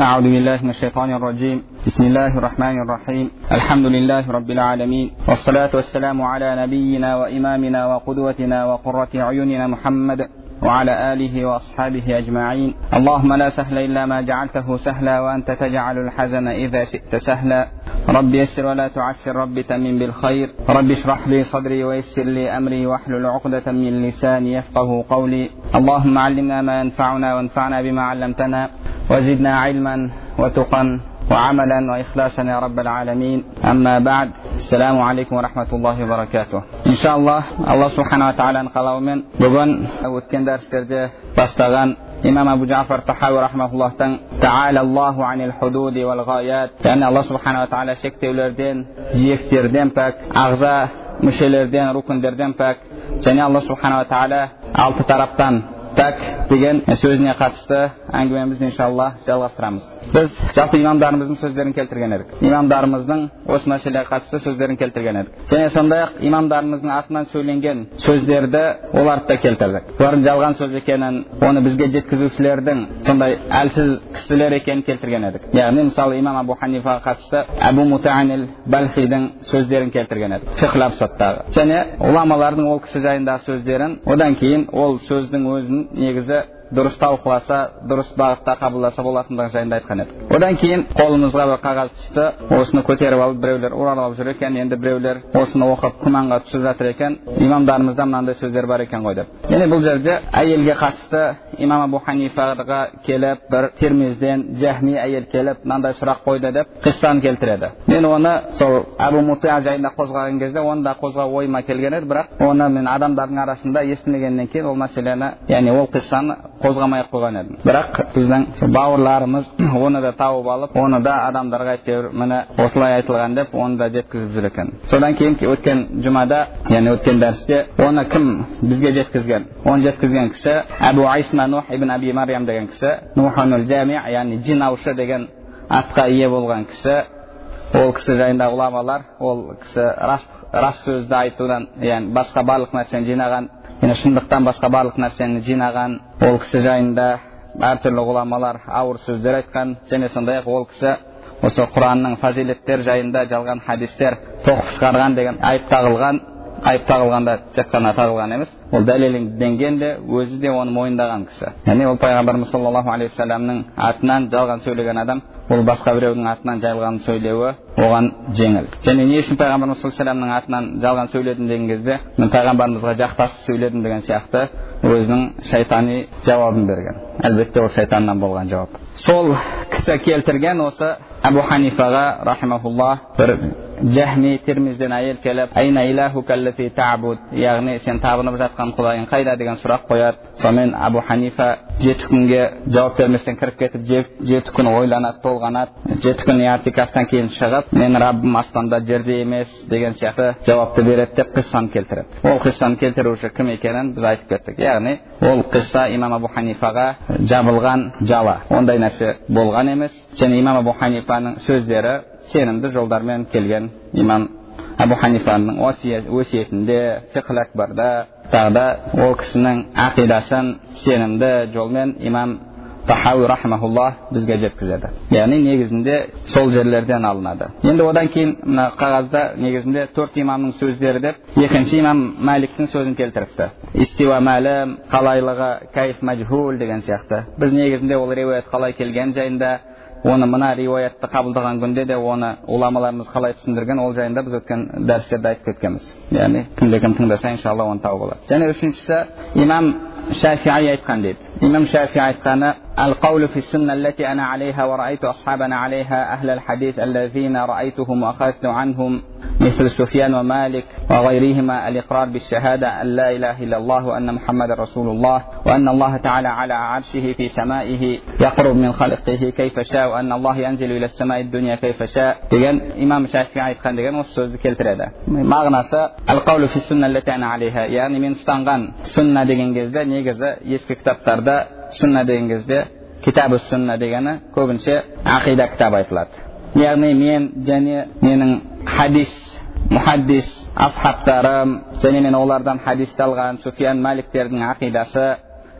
أعوذ بالله من الشيطان الرجيم. بسم الله الرحمن الرحيم. الحمد لله رب العالمين. والصلاة والسلام على نبينا وإمامنا وقدوتنا وقرة عيوننا محمد وعلى آله وأصحابه أجمعين. اللهم لا سهل إلا ما جعلته سهلا وأنت تجعل الحزن إذا شئت سهلا. رب يسر ولا تعسر رب تمن بالخير. رب اشرح لي صدري ويسر لي أمري واحلل عقدة من لساني يفقه قولي. اللهم علمنا ما ينفعنا وانفعنا بما علمتنا وزدنا علما وتقا وعملا وإخلاصا يا رب العالمين. أما بعد السلام عليكم ورحمة الله وبركاته. إن شاء الله الله سبحانه وتعالى قلومن بغن أو الكندر استرجاه باستغان өткен дәрістерде бастаған имам абу джафар тахауи рахмауллахтың таалаллаху анил худуди вал гаят яғни алла субханала тағала шектеулерден жиектерден пәк ағза мүшелерден рукіндерден пәк және алла субханала тағала алты тараптан пәк деген сөзіне қатысты әңгімемізді иншалла жалғастырамыз біз жалпы имамдарымыздың сөздерін келтірген едік имамдарымыздың осы мәселеге қатысты сөздерін келтірген едік және сондай ақ имамдарымыздың атынан сөйленген сөздерді оларды да келтірдік олардың жалған сөз екенін оны бізге жеткізушілердің сондай әлсіз кісілер екенін келтірген едік яғни мысалы имам абу ханифаға қатысты әбу мутанил балхидің сөздерін келтірген едік және ғұламалардың ол кісі жайындағы сөздерін одан кейін ол сөздің өзін негізі дұрыс талқыласа дұрыс бағытта қабылдаса болатындығы жайында айтқан едік. Одан кейін қолымызға бір қағаз түсті осыны көтеріп алып біреулер алып жүр екен енді біреулер осыны оқып күмәнға түсіп жатыр екен имамдарымызда мынандай сөздер бар екен ғой деп. Яғни бұл жерде әйелге қатысты имам абу ханифаға келіп бір термизден жахми әйел келіп мынандай сұрақ қойды деп қиссаны келтіреді. Мен оны сол әбу мутиа жайында қозғаған кезде оны да қозғау ойыма келген еді бірақ оны мен адамдардың арасында естімегеннен кейін ол мәселені яғни ол қиссаны қозғамай ақ қойған едім. Бірақ біздің бауырларымыз оны да тауып алып оны да адамдарға әйтеуір міне осылай айтылған деп оны да жеткізіп жүр екен. Содан кейін өткен жұмада яғни өткен дәрісте оны кім бізге жеткізген? Оны жеткізген кісі әбу айсма нух ибн аби мариям деген кісі нуханул жами яғни жинаушы деген атқа ие болған кісі ол кісі жайында ғұламалар ол кісі рас, рас сөзді айтудан яғни басқа барлық нәрсені жинаған яғни шындықтан басқа барлық нәрсені жинаған ол кісі жайында әртүрлі ғұламалар ауыр сөздер айтқан және сондай ақ ол кісі осы құранның фазилеттер жайында жалған хадистер тоқып шығарған деген айып тағылған айып тағылғанда тек қана тағылған емес. Ол дәлелденген де өзі де оны мойындаған кісі. Яғни ол пайғамбарымыз саллаллаху алейхи атынан жалған сөйлеген адам ол басқа біреудің атынан жалған сөйлеуі оған жеңіл. Және не үшін пайғамбарымыз алейхи жаман жалған сөйледім деген кезде мен пайғамбарымызға жақтасып сөйледім деген сияқты өзінің шайтани жауабын берген. Әлбетте ол шайтаннан болған жауап. Сол кісі келтірген осы әбу ханифаға рахимахулла бір жахми термизден әйел келіп айна табуд яғни сен табынып жатқан құдайың қайда деген сұрақ қояды сонымен абу ханифа жеті күнге жауап берместен кіріп кетіп жеті күн ойланады толғанады жеті күн иатикафтан кейін шығып менің раббым аспанда жерде емес деген сияқты жауапты береді деп қиссаны келтіреді ол қиссаны келтіруші кім екенін біз айтып кеттік яғни ол қисса имам абу ханифаға жабылған жала ондай нәрсе болған емес және имам абу ханифаның сөздері сенімді жолдармен келген имам әбу ханифаның өсиетінде фиқл әкбарда тағы да ол кісінің ақидасын сенімді жолмен имам тахауи рахмаулла бізге жеткізеді. Яғни негізінде сол жерлерден алынады. Енді одан кейін мына қағазда негізінде төрт имамның сөздері деп екінші имам мәликтің сөзін келтіріпті. Истива мәлім қалайлығы кайф мәжхул деген сияқты. Біз негізінде ол риуаят қалай келгені жайында оны мына риуаятты қабылдаған күнде де оны ғұламаларымыз қалай түсіндірген ол жайында біз өткен дәрістерде айтып кеткенбіз. Яғни кімде кім тыңдаса иншалла оны тауып алады. Және үшіншісі имам شافعي aytgan ديب إمام شافعي aytgani القول في السنة التي أنا عليها ورأيت أصحابنا عليها أهل الحديث الذين رأيتهم وأخذت عنهم مثل سفيان ومالك وغيرهما الإقرار بالشهادة أن لا إله إلا الله وأن محمد رسول الله وأن الله تعالى على عرشه في سمائه يقرب من خلقه كيف شاء وأن الله ينزل إلى السماء الدنيا كيف شاء. ديجان إمام شافعي عيتقان ديجان والسوز كالترادة مغنصة القول في السنة التي أنا عليها. يعني من ستانغان سنة ديجان جزدان негізі ескі кітаптарда sunna degan кезде kitabi sunna degani ko'pincha aqida kitobi aytiladi. Ya'ni men және менің hadis muhaddis ashablarim және мен олардан хадисті алған суфиян мәликтердің ақидасы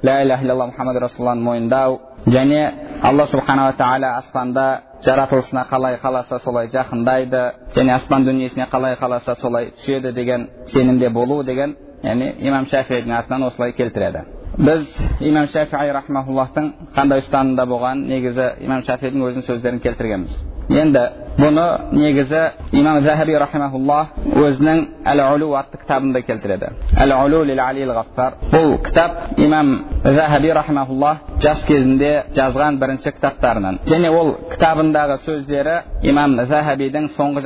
ла иляха иллаллах мұхаммад расулалланы мойындау және алла субханала тағала аспанда жаратылысына қалай қаласа солай жақындайды және аспан дүниесіне қалай қаласа солай түседі деген сенімде болу деген яғни имам шафидің атынан осылай келтіреді біз имам шафии рахмауллахтың қандай ұстанымда болғанын негізі имам шафидің өзінің сөздерін келтіргенбіз енді бұны негізі имам захаби рахимахуллах өзінің әл улу атты кітабында келтіреді әл улу ғаффар бұл кітап имам захаби рахимахуллах жас кезінде жазған бірінші кітаптарынан және ол кітабындағы сөздері имам захабидің соңғы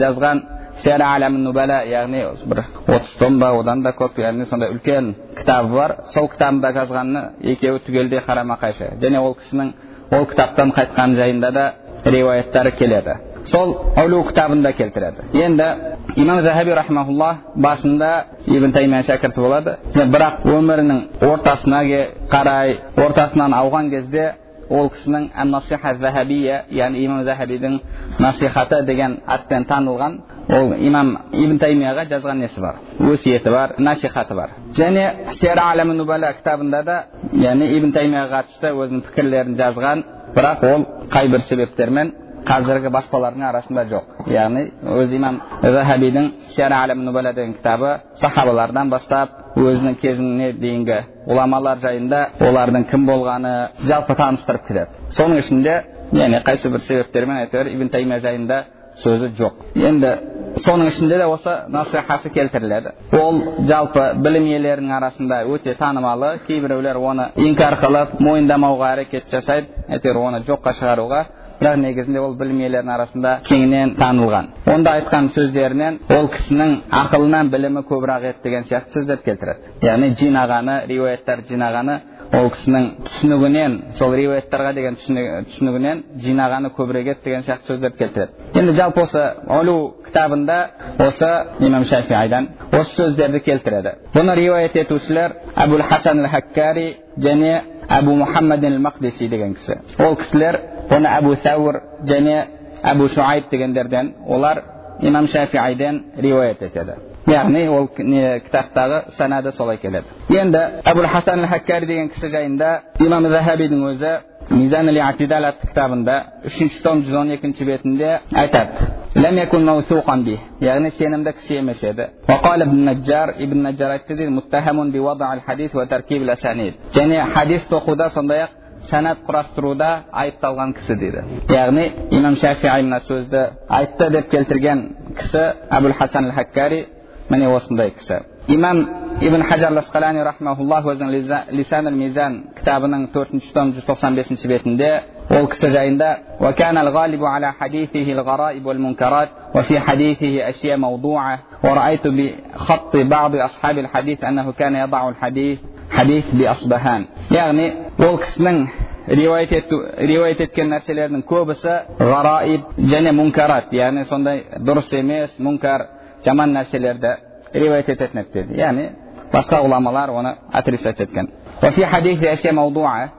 жазған сиара алам нубала яғни бір отыз том ба одан да көп яғни сондай үлкен кітабы бар сол кітабында жазғаны екеуі түгелдей қарама қайшы және ол кісінің ол кітаптан қайтқан жайында да риуаяттары келеді сол әулу кітабында келтіреді енді имам захаби рахмаулла басында ибн таймия шәкірті болады бірақ өмірінің ортасына қарай ортасынан ауған кезде ол кісінің насиха захабия яғни имам захабидің насихаты деген атпен танылған ол имам ибн таймияға жазған несі бар. Өсиеті бар насихаты бар. Және сера нубала кітабында да яғни ибн таймияға қатысты өзінің пікірлерін жазған бірақ ол қай бір себептермен қазіргі баспалардың арасында жоқ. Яғни өз имам захабидің деген кітабы сахабалардан бастап өзінің кезіне дейінгі ғұламалар жайында олардың кім болғаны жалпы таныстырып кетеді соның ішінде яғни қайсы бір себептермен әйтеуір ибн таймия жайында сөзі жоқ. Енді соның ішінде де осы насихасы келтіріледі. Ол жалпы білім иелерінің арасында өте танымалы кейбіреулер оны инкар қылып мойындамауға әрекет жасайды. Әйтеуір оны жоққа шығаруға бірақ негізінде ол білім иелерінің арасында кеңінен танылған. Онда айтқан сөздерінен ол кісінің ақылынан білімі көбірек еді деген сияқты сөздер келтіреді. Яғни жинағаны риуаяттар жинағаны ол кісінің түсінігінен сол риуаяттарға деген түсінігінен жинағаны көбірек еді деген сияқты сөздер келтіреді. Енді жалпы осы олу кітабында осы имам шафиайдан осы сөздерді келтіреді. Бұны риуаят етушілер әбул хасан хаккари және әбу мұхаммад мақдиси деген кісі. Ол кісілер оны әбу сәуір және әбу шуайб дегендерден олар имам шафииден риуаят етеді яғни ол не кітаптағы санады солай келеді енді әбу хасан хаккари деген кісі жайында имам захабидің өзі мизан атидал атты кітабында үшінші том жүз он екінші бетінде айтады яғни сенімді кісі емес еді наджар ибн наджар айтты дейді және хадис тоқуда сондай ақ санат құрастыруда айыпталған кісі дейді яғни имам шафии мына сөзді айтты деп келтірген кісі әбул хасан әл хаккари міне осындай кісі имам ибн хажар ласқалани рахмауллах өзінің лисан мизан кітабының төртінші том жүз тоқсан бесінші бетінде ол кісі жайында وكان الغالب على حديثه الغرائب والمنكرات وفي حديثه أشياء موضوعة ورأيت بخط بعض أصحاب الحديث أنه كان يضع الحديث хадис би асбахан яғни ол кісінің риуаят ету еткен нәрселердің көбісі ғараиб және мункарат. Яғни сондай дұрыс емес мункар жаман нәрселерді риуаят ететін еді яғни басқа ғұламалар оны отрицать еткен.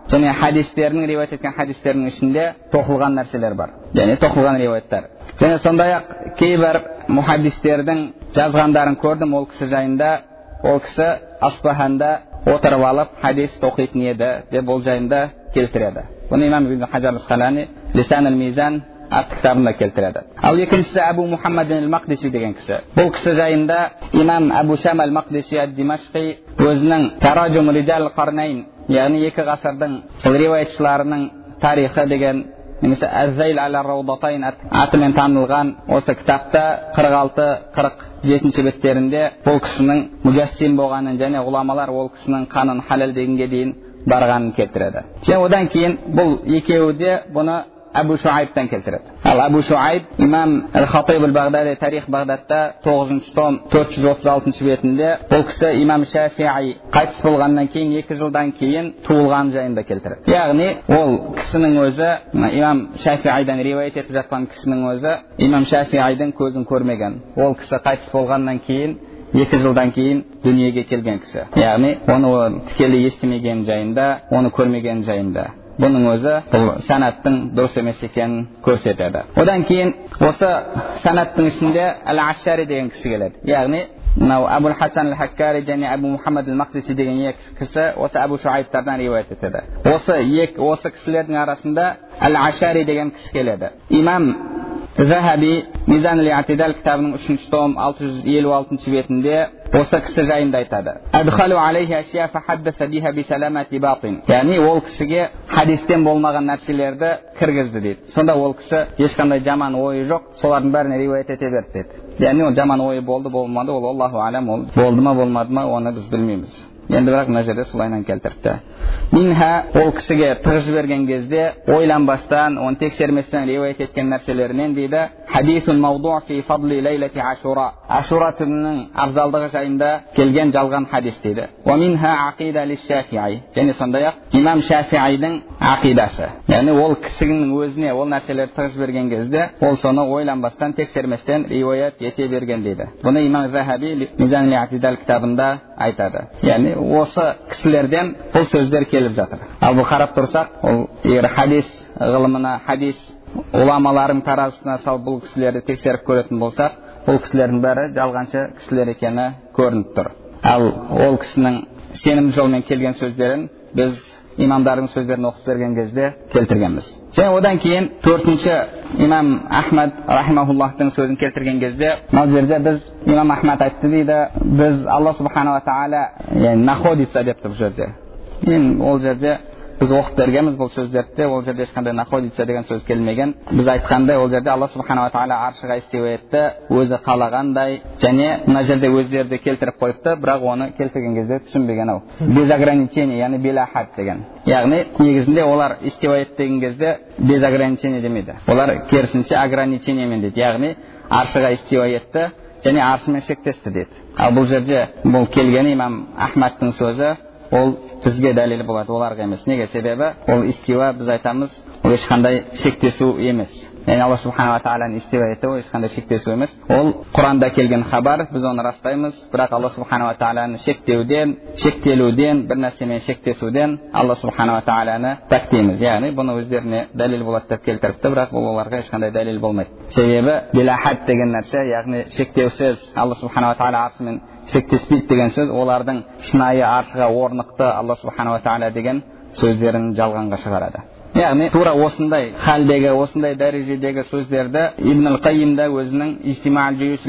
Және хадистердің риуаят еткен хадистердің ішінде тоқылған нәрселер бар. Яғни тоқылған риуаяттар және сондай ақ кейбір мұхаддистердің жазғандарын көрдім ол кісі жайында. Ол кісі аспаханда отырып алып хадис оқитын еді деп ол жайында келтіреді бұны имам ибн хажар лисан мизан кітабында келтіреді ал екіншісі әбу мұхаммад мақдиси деген кісі бұл кісі жайында имам әбу шам әл мақдиси әд димашқи өзінің таражум риджал қарнайн яғни екі ғасырдың риуаятшыларының тарихы деген немесе әззайл әл атымен танылған осы кітапта қырық алты қырық жетінші беттерінде бұл кісінің мужассим болғанын және ғұламалар ол кісінің қанын халал дегенге дейін барғанын келтіреді. Және одан кейін бұл екеуі де бұны әбу шуайбтан келтіреді ал әбу шуайб имам хатиб бағдади тарих бағдадта тоғызыншы том төрт жүз отыз алтыншы бетінде бұл кісі имам шафии қайтыс болғаннан кейін екі жылдан кейін туылғаны жайында келтіреді яғни ол кісінің өзі имам шафиайдан риуаят етіп жатқан кісінің өзі имам шафиайдың көзін көрмеген ол кісі қайтыс болғаннан кейін екі жылдан кейін дүниеге келген кісі яғни оны тікелей естімеген жайында оны көрмеген жайында бұның өзі бұл санаттың дұрыс емес екенін көрсетеді одан кейін осы санаттың ішінде әл ашари деген кісі келеді яғни мынау әбул хасан хаккари және әбу мұхаммад мақдиси деген екі кісі осы әбу шуайбтардан риуаят етеді осы екі осы кісілердің арасында әл ашари деген кісі келеді имам захаби мизан атидал кітабының үшінші том алты жүз елу алтыншы бетінде осы кісі жайында айтады. Яғни ол кісіге хадистен болмаған нәрселерді кіргізді дейді. Сонда ол кісі ешқандай жаман ойы жоқ солардың бәріне риуаят ете берді деді яғни ол жаман ойы болды болмады ол аллаху алям ол болды ма болмады ма оны біз білмейміз. Енді бірақ мына жерде солайынан келтіріпті минха ол кісіге тығып жіберген кезде ойланбастан оны тексерместен риуаят еткен нәрселерінен дейді ашура ашура түнінің абзалдығы жайында келген жалған хадис дейді және сондай ақ имам шафиайдың ақидасы яғни ол кісінің өзіне ол нәрселерді тығып жіберген кезде ол соны ойланбастан тексерместен риуаят ете берген дейді бұны имам кітабында айтады яғни осы кісілерден бұл сөздер келіп жатыр. Ал бұл қарап тұрсақ ол егер хадис ғылымына хадис ғұламалардың таразысына салып бұл кісілерді тексеріп көретін болсақ бұл кісілердің бәрі жалғаншы кісілер екені көрініп тұр. Ал ол кісінің сенімді жолмен келген сөздерін біз имамдардың сөздерін оқып берген кезде келтіргенбіз және одан кейін төртінші имам ахмад рахимахуллахтың сөзін келтірген кезде мына жерде біз имам ахмад айтты дейді біз алла субханала тағала находится депті бұл жерде ол жерде біз оқып бергенбіз бұл сөздерді ол жерде ешқандай находится деген сөз келмеген біз айтқандай ол жерде алла субханала тағала аршыға истеу етті өзі қалағандай және мына жерде өздері де келтіріп қойыпты бірақ оны келтірген кезде түсінбеген ау без ограничений яғни белахат деген яғни негізінде олар етті деген кезде без ограничений демейді олар керісінше ограничениемен дейді яғни аршыға истеу етті және аршымен шектесті дейді ал бұл жерде бұл келген имам ахмадтың сөзі ол бізге дәлел болады оларға емес. Неге? Себебі ол истива біз айтамыз ол ешқандай шектесу емес. Яғни алла субханала тағаланың истива етуі ешқандай шектесу емес. Ол құранда келген хабар біз оны растаймыз. Бірақ алла субханала тағаланы шектеуден шектелуден бір нәрсемен шектесуден алла субханала тағаланы пәктейміз яғни бұны өздеріне дәлел болады деп келтіріпті бірақ бұл оларға ешқандай дәлел болмайды. Себебі билахат деген нәрсе яғни шектеусіз алла субханала тағала шектеспейді деген сөз олардың шынайы аршыға орнықты алла субханала тағала деген сөздерін жалғанға шығарады яғни тура осындай халдегі осындай дәрежедегі сөздерді ибн ал қайимда өзінің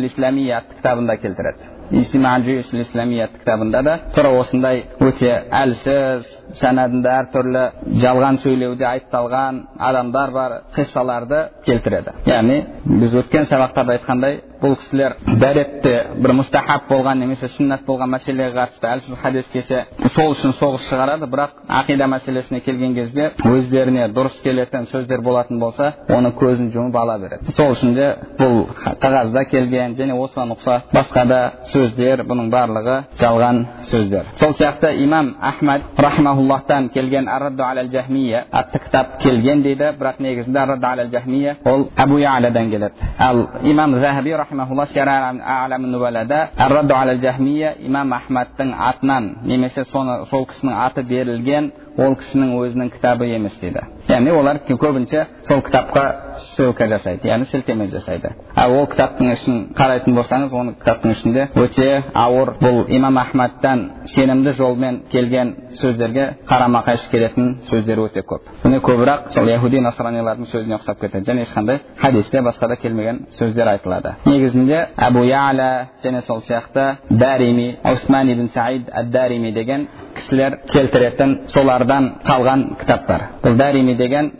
исламия атты кітабында келтіреді исламия атты кітабында да тура осындай өте әлсіз сәнәдінде әртүрлі жалған сөйлеуде айыпталған адамдар бар қиссаларды келтіреді яғни біз өткен сабақтарда айтқандай бұл кісілер дәретті бір мұстахаб болған немесе сүннат болған мәселеге қатысты әлсіз хадис келсе сол үшін соғыс шығарады бірақ ақида мәселесіне келген кезде өздеріне дұрыс келетін сөздер болатын болса оны көзін жұмып ала береді сол үшін де бұл қағазда келген және осыған ұқсас басқа да сөздер бұның барлығы жалған сөздер сол сияқты имам ахмад рахмауллахтан келген аррадду алал жахмия атты кітап келген дейді бірақ негізінде аррадду алал жахмия ол әбу ялядан келеді ал имам захаби рахмаулла аррадду алал жахмия имам ахмадтың атынан немесе соны сол кісінің аты берілген ол кісінің өзінің кітабы емес дейді яғни олар көбінше сол кітапқа ссылка жасайды яғни сілтеме жасайды ал ол кітаптың ішін қарайтын болсаңыз оның кітаптың ішінде өте ауыр бұл имам ахмадтан сенімді жолмен келген сөздерге қарама қайшы келетін сөздер өте көп міне көбірек сол яхуди насранилардың сөзіне ұқсап кетеді және ешқандай хадисте басқа да келмеген сөздер айтылады негізінде әбу яля және сол сияқты дарими усман ибн саид ад дарими деген кісілер келтіретін солардан қалған кітаптар бұл дарими деген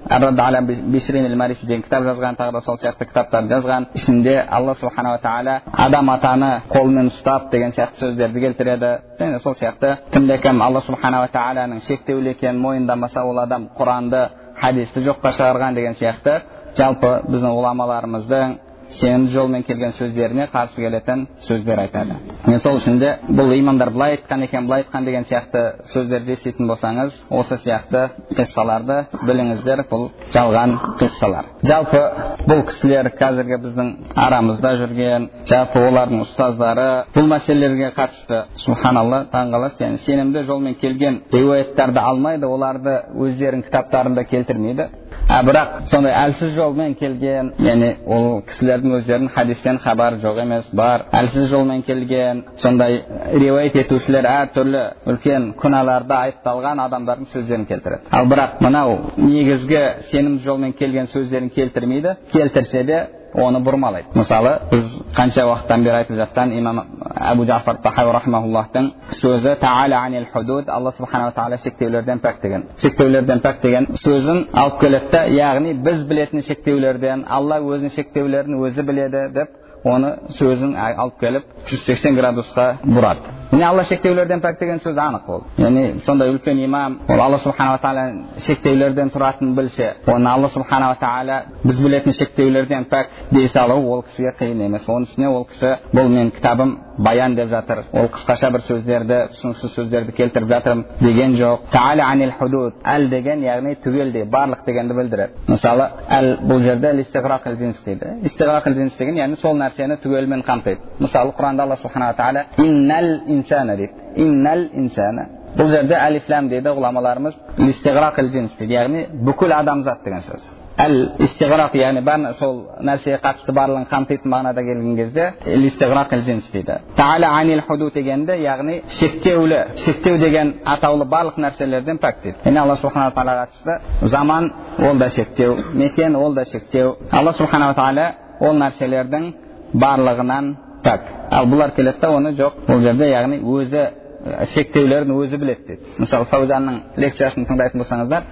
деген кітап жазған тағы да сол сияқты кітаптарды жазған ішінде алла субханала тағала адам атаны қолымен ұстап деген сияқты сөздерді келтіреді және сол сияқты кімде кім алла субханала тағаланың шектеулі екенін мойындамаса ол адам құранды хадисті жоққа шығарған деген сияқты. Жалпы біздің ғұламаларымыздың сенімді жолмен келген сөздеріне қарсы келетін сөздер айтады мен сол үшін де бұл имамдар былай айтқан екен былай айтқан деген сияқты сөздерді еститін болсаңыз осы сияқты қиссаларды біліңіздер бұл жалған қиссалар жалпы бұл кісілер қазіргі біздің арамызда жүрген жалпы олардың ұстаздары бұл мәселелерге қатысты субханалла таңқаласыз яғни сенімді жолмен келген риуаяттарды алмайды оларды өздерінің кітаптарында келтірмейді а бірақ сондай әлсіз жолмен келген яғни ол кісілердің өздерінің хадистен хабары жоқ емес бар әлсіз жолмен келген сондай риуаят етушілер әртүрлі үлкен күнәларда айыпталған адамдардың сөздерін келтіреді ал бірақ мынау негізгі сенімді жолмен келген сөздерін келтірмейді келтірсе де оны бұрмалайды мысалы біз қанша уақыттан бері айтып жатқан имам әбу жафар рахмауллахтың сөзі таала анил худуд алла субханала тағала шектеулерден пәк деген шектеулерден пәк деген сөзін алып келеді да яғни біз білетін шектеулерден алла өзінің шектеулерін өзі біледі деп оны сөзін алып келіп 180 градусқа бұрады міне алла шектеулерден пәк деген сөз анық ол яғни сондай үлкен имам ол алла субханала тағала шектеулерден тұратынын білсе оны алла субханала тағала біз білетін шектеулерден пәк дей салу ол кісіге қиын емес оның үстіне ол кісі бұл менің кітабым баян деп жатыр ол қысқаша бір сөздерді түсініксіз сөздерді келтіріп жатырмын деген жоқ таала анил худуд әл деген яғни түгелдей барлық дегенді білдіреді мысалы әл бұл жерде джинс дейді джинс деген яғни сол нәрсені түгелімен қамтиды мысалы құранда алла субханала тағала инсана дейді иннал инсана бұл жерде әлифлам дейді ғұламаларымыз джинс дейді яғни бүкіл адамзат деген сөз әл истиғрақ яғни бар сол нәрсеге қатысты барлығын қамтитын мағынада келген кезде истиғрақ джинс дейді таала анил худу дегенде яғни шектеулі шектеу деген атаулы барлық нәрселерден пәк дейді яғни алла субханала тағалаға қатысты заман ол да шектеу мекен ол да шектеу алла субханала тағала ол нәрселердің барлығынан пәк ал бұлар келеді да оны жоқ. Бұл жерде яғни өзі шектеулерін өзі біледі дейді мысалы фаузанның лекциясын тыңдайтын болсаңыздар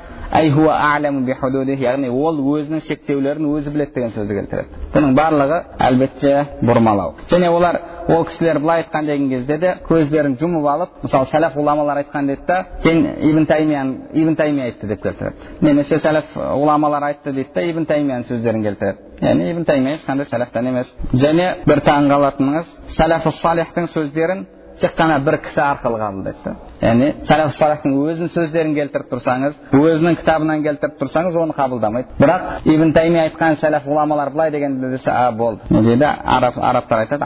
яғни ол өзінің шектеулерін өзі біледі деген сөзді келтіреді. Бұның барлығы әлбетте бұрмалау. Және олар ол кісілер былай айтқан деген кезде де көздерін жұмып алып мысалы сәләф ғұламалар айтқан дейді да кейін ибн таймиян ибн таймия айтты деп келтіреді. Немесе сәләф ғұламалар айтты дейді да ибн таймияның сөздерін келтіреді. Яғни ибн таймия ешқандай сәләфтан емес. Және бір таңғалатыныңыз сәләф салихтың сөздерін тек қана бір кісі арқылы қабылдайды да яғни сәләф салахтың өзінің сөздерін келтіріп тұрсаңыз өзінің кітабынан келтіріп тұрсаңыз оны қабылдамайды бірақ ибн тайми айтқан сәләф ғұламалар былай деген десе а болды не дейді араб арабтар айтады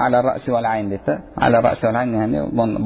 аля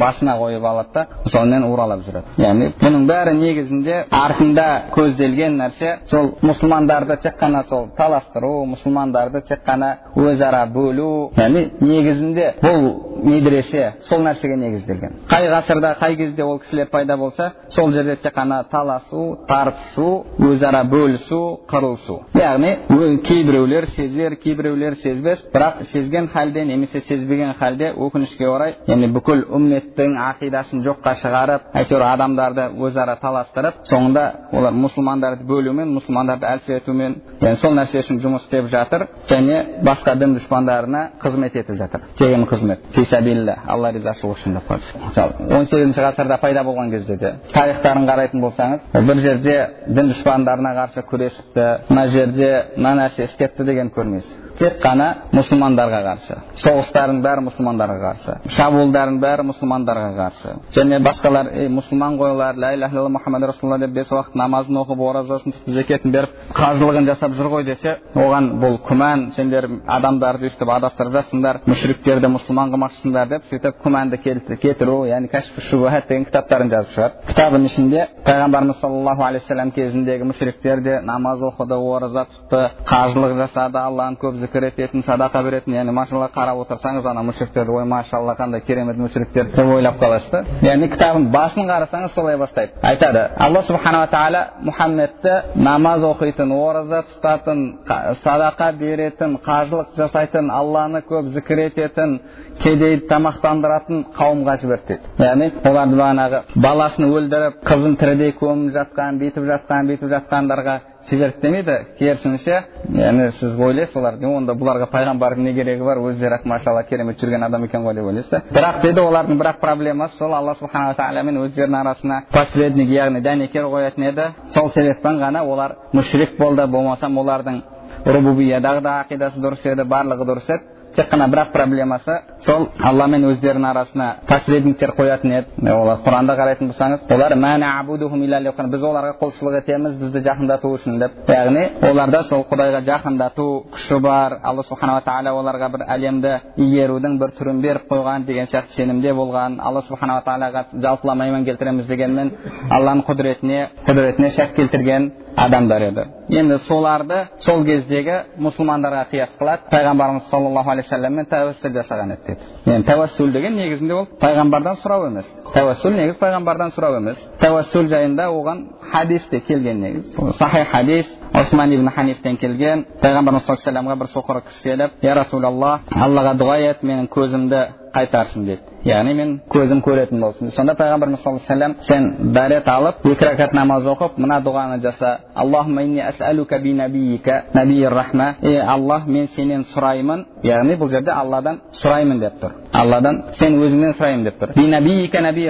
басына қойып алады да сонымен уралап жүреді яғни бұның бәрі негізінде артында көзделген нәрсе сол мұсылмандарды тек қана сол таластыру мұсылмандарды тек қана өзара бөлу яғни негізінде бұл медресе сол нәрсеге негізделген қай ғасырда қай кезде ол кісілер пайда болса сол жерде тек қана таласу тартысу өзара бөлісу қырылысу яғни кейбіреулер сезер кейбіреулер сезбес бірақ сезген халде немесе сезбеген халде өкінішке орай яғни бүкіл үмметтің ақидасын жоққа шығарып әйтеуір адамдарды өзара таластырып соңында олар мұсылмандарды бөлумен мұсылмандарды әлсіретумен яғни сол нәрсе үшін жұмыс істеп жатыр және басқа дін дұшпандарына қызмет етіп жатыр тегін қызмет алла ризашылығы үшін деп мысалы он сегізінші ғасырда пайда болған кезде де тарихтарын қарайтын болсаңыз бір жерде дін дұшпандарына қарсы күресіпті мына жерде мына нәрсе істепті деген көрмейсіз. Тек қана мұсылмандарға қарсы. Соғыстардың бәрі мұсылмандарға қарсы. Шабуылдардың бәрі мұсылмандарға қарсы. Және басқалар ей мұсылман ғой олар ля иляха илlallah мұхаммад расулалла деп бес уақыт намазын оқып оразасын тұтып зекетін беріп қажылығын жасап жүр ғой десе оған бұл күмән сендер адамдарды өйстіп адастырып жатсыңдар мүшриктерді мұсылман қылмақшысыңдар деп сөйтіп күмәнді кетіру яғни деген кітаптарын жазып шығады кітабының ішінде пайғамбарымыз саллаллаху алейхи вассалам кезіндегі мүшриктер де намаз оқыды ораза тұтты қажылық жасады алланы көп зікір ететін садақа беретін яғни машалла қарап отырсаңыз ана мүшриктерді ой машалла қандай керемет мүшриктер деп ойлап қаласыз да яғни кітабын басын қарасаңыз солай бастайды. Айтады алла субханала тағала мұхаммедті намаз оқитын ораза тұтатын садақа беретін қажылық жасайтын алланы көп зікір ететін кедейді тамақтандыратын қауымға жіберді дейді яғни оларды бағанағы баласын өлтіріп қызын тірідей көміп жатқан бүйтіп жатқан бүйтіп жатқандарға жіберді демейді керісінше яғни сіз ойлайсыз олар онда бұларға пайғамбардың не керегі бар? Өздері ақ машалла керемет жүрген адам екен ғой деп ойлайсыз да бірақ дейді олардың бірақ проблемасы сол алла субханала тағаламен өздерінің арасына посредник яғни дәнекер қоятын еді. Сол себептен ғана олар мүшрик болды. Болмасам олардың рубубиядағы да ақидасы дұрыс еді барлығы дұрыс еді. Тек қана бірақ проблемасы сол алла мен өздерінің арасына посредниктер қоятын еді. Олар құранда қарайтын болсаңыз олар біз оларға құлшылық етеміз бізді жақындату үшін деп. Яғни оларда сол құдайға жақындату күші бар алла субханала тағала оларға бір әлемді игерудің бір түрін беріп қойған деген сияқты сенімде болған алла субханала тағалаға жалпылама иман келтіреміз дегенмен алланың құдіретіне құдіретіне шәк келтірген адамдар еді енді соларды сол кездегі мұсылмандарға қияс қылады пайғамбарымыз саллаллаху алейхи вассаламмен тәуәссүл жасаған еді дейді енді деген негізінде ол пайғамбардан сұрау емес тәуәссүл негізі пайғамбардан сұрау емес тәуәссүл жайында оған хадисте келген негізі сахих хадис осман ибн ханифтен келген пайғамбарымыз саллаллаху алейхи бір соқыр кісі келіп я расулаллах аллаға дұға ет менің көзімді қайтарсын деді яғни мен көзім көретін болсын сонда пайғамбарымыз саллаллаху алейхи вассалам сен дәрет алып екі рәкат намаз оқып мына дұғаны жаса рахма ей аллах мен сенен сұраймын яғни бұл жерде алладан сұраймын деп тұр алладан сен өзіңнен сұраймын деп тұр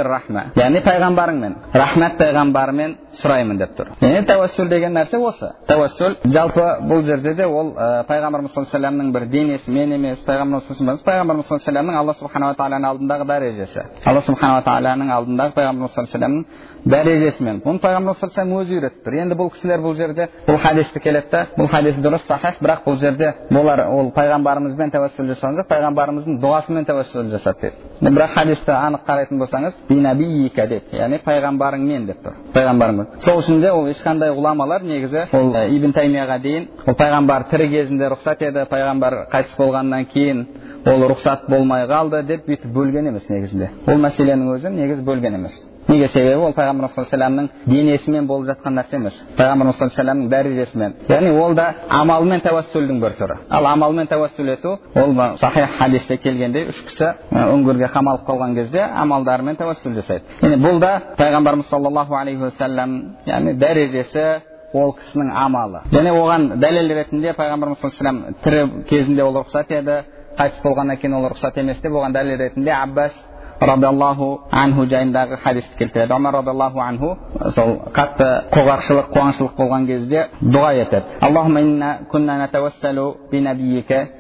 рахма яғни пайғамбарыңмен рахмат пайғамбарымен сұраймын деп тұр яғни тәуәссүл деген нәрсе осы тәуәссүл жалпы бұл жерде де ол пайғамбарымыз саллаллаху алейхи бір денесімен емес пайғамбарымыз пайғамбарымыз саллаллаху алейхи алла субханала тағаланың алдындағы дәрежесі алла субханала тағаланың алдындағы пайғамбарымыз саллаллаху алейхи вассаламның дәрежесімен бұны пайғамбарымыз саллаллаху өзі үйретіп тұр енді бұл кісілер бұл жерде бұл хадисті келеді да бұл хадис дұрыс сахих бірақ бұл жерде бұлар ол пайғамбарымызбен тәуәссүл жасаған жоқ пайғамбарымыздың дұғасымен тәуәссүл жасады деді бірақ хадисті анық қарайтын болсаңыз бинабиика деп яғни пайғамбарыңмен деп тұр пайғамбарыңмен сол үшін де ол ешқандай ғұламалар негізі ол ибн таймияға дейін ол пайғамбар тірі кезінде рұқсат еді пайғамбар қайтыс болғаннан кейін ол рұқсат болмай қалды деп бүйтіп бөлген емес негізінде. Ол мәселенің өзі негізі бөлген емес. Неге себебі? Ол пайғамбарымыз саллаллаху алейхи денесімен болып жатқан нәрсе емес. Пайғамбарымыз саллаллаху алейхи дәрежесімен. Яғни ол да амалмен тәуәссүлдің бір түрі. Ал амалмен тәуәссүл ету ол сахих хадисте келгендей үш кісі үңгірге қамалып қалған кезде амалдарымен тәуәссүл жасайды. Яғни бұл да пайғамбарымыз саллаллаху алейхи уассалам яғни дәрежесі ол кісінің амалы. Және оған дәлел ретінде пайғамбарымыз саллаллаху алейхи тірі кезінде ол рұқсат еді. Қайтыс болғаннан кейін ол рұқсат емес деп оған дәлел ретінде аббас радиаллаху анху жайындағы хадисті келтіреді. Омар радиаллаху анху сол қатты құрғақшылық қуаңшылық болған кезде дұға етеді.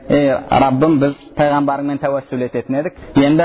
Ей раббым біз пайғамбарыңмен тәуәссүл ететін едік. Енді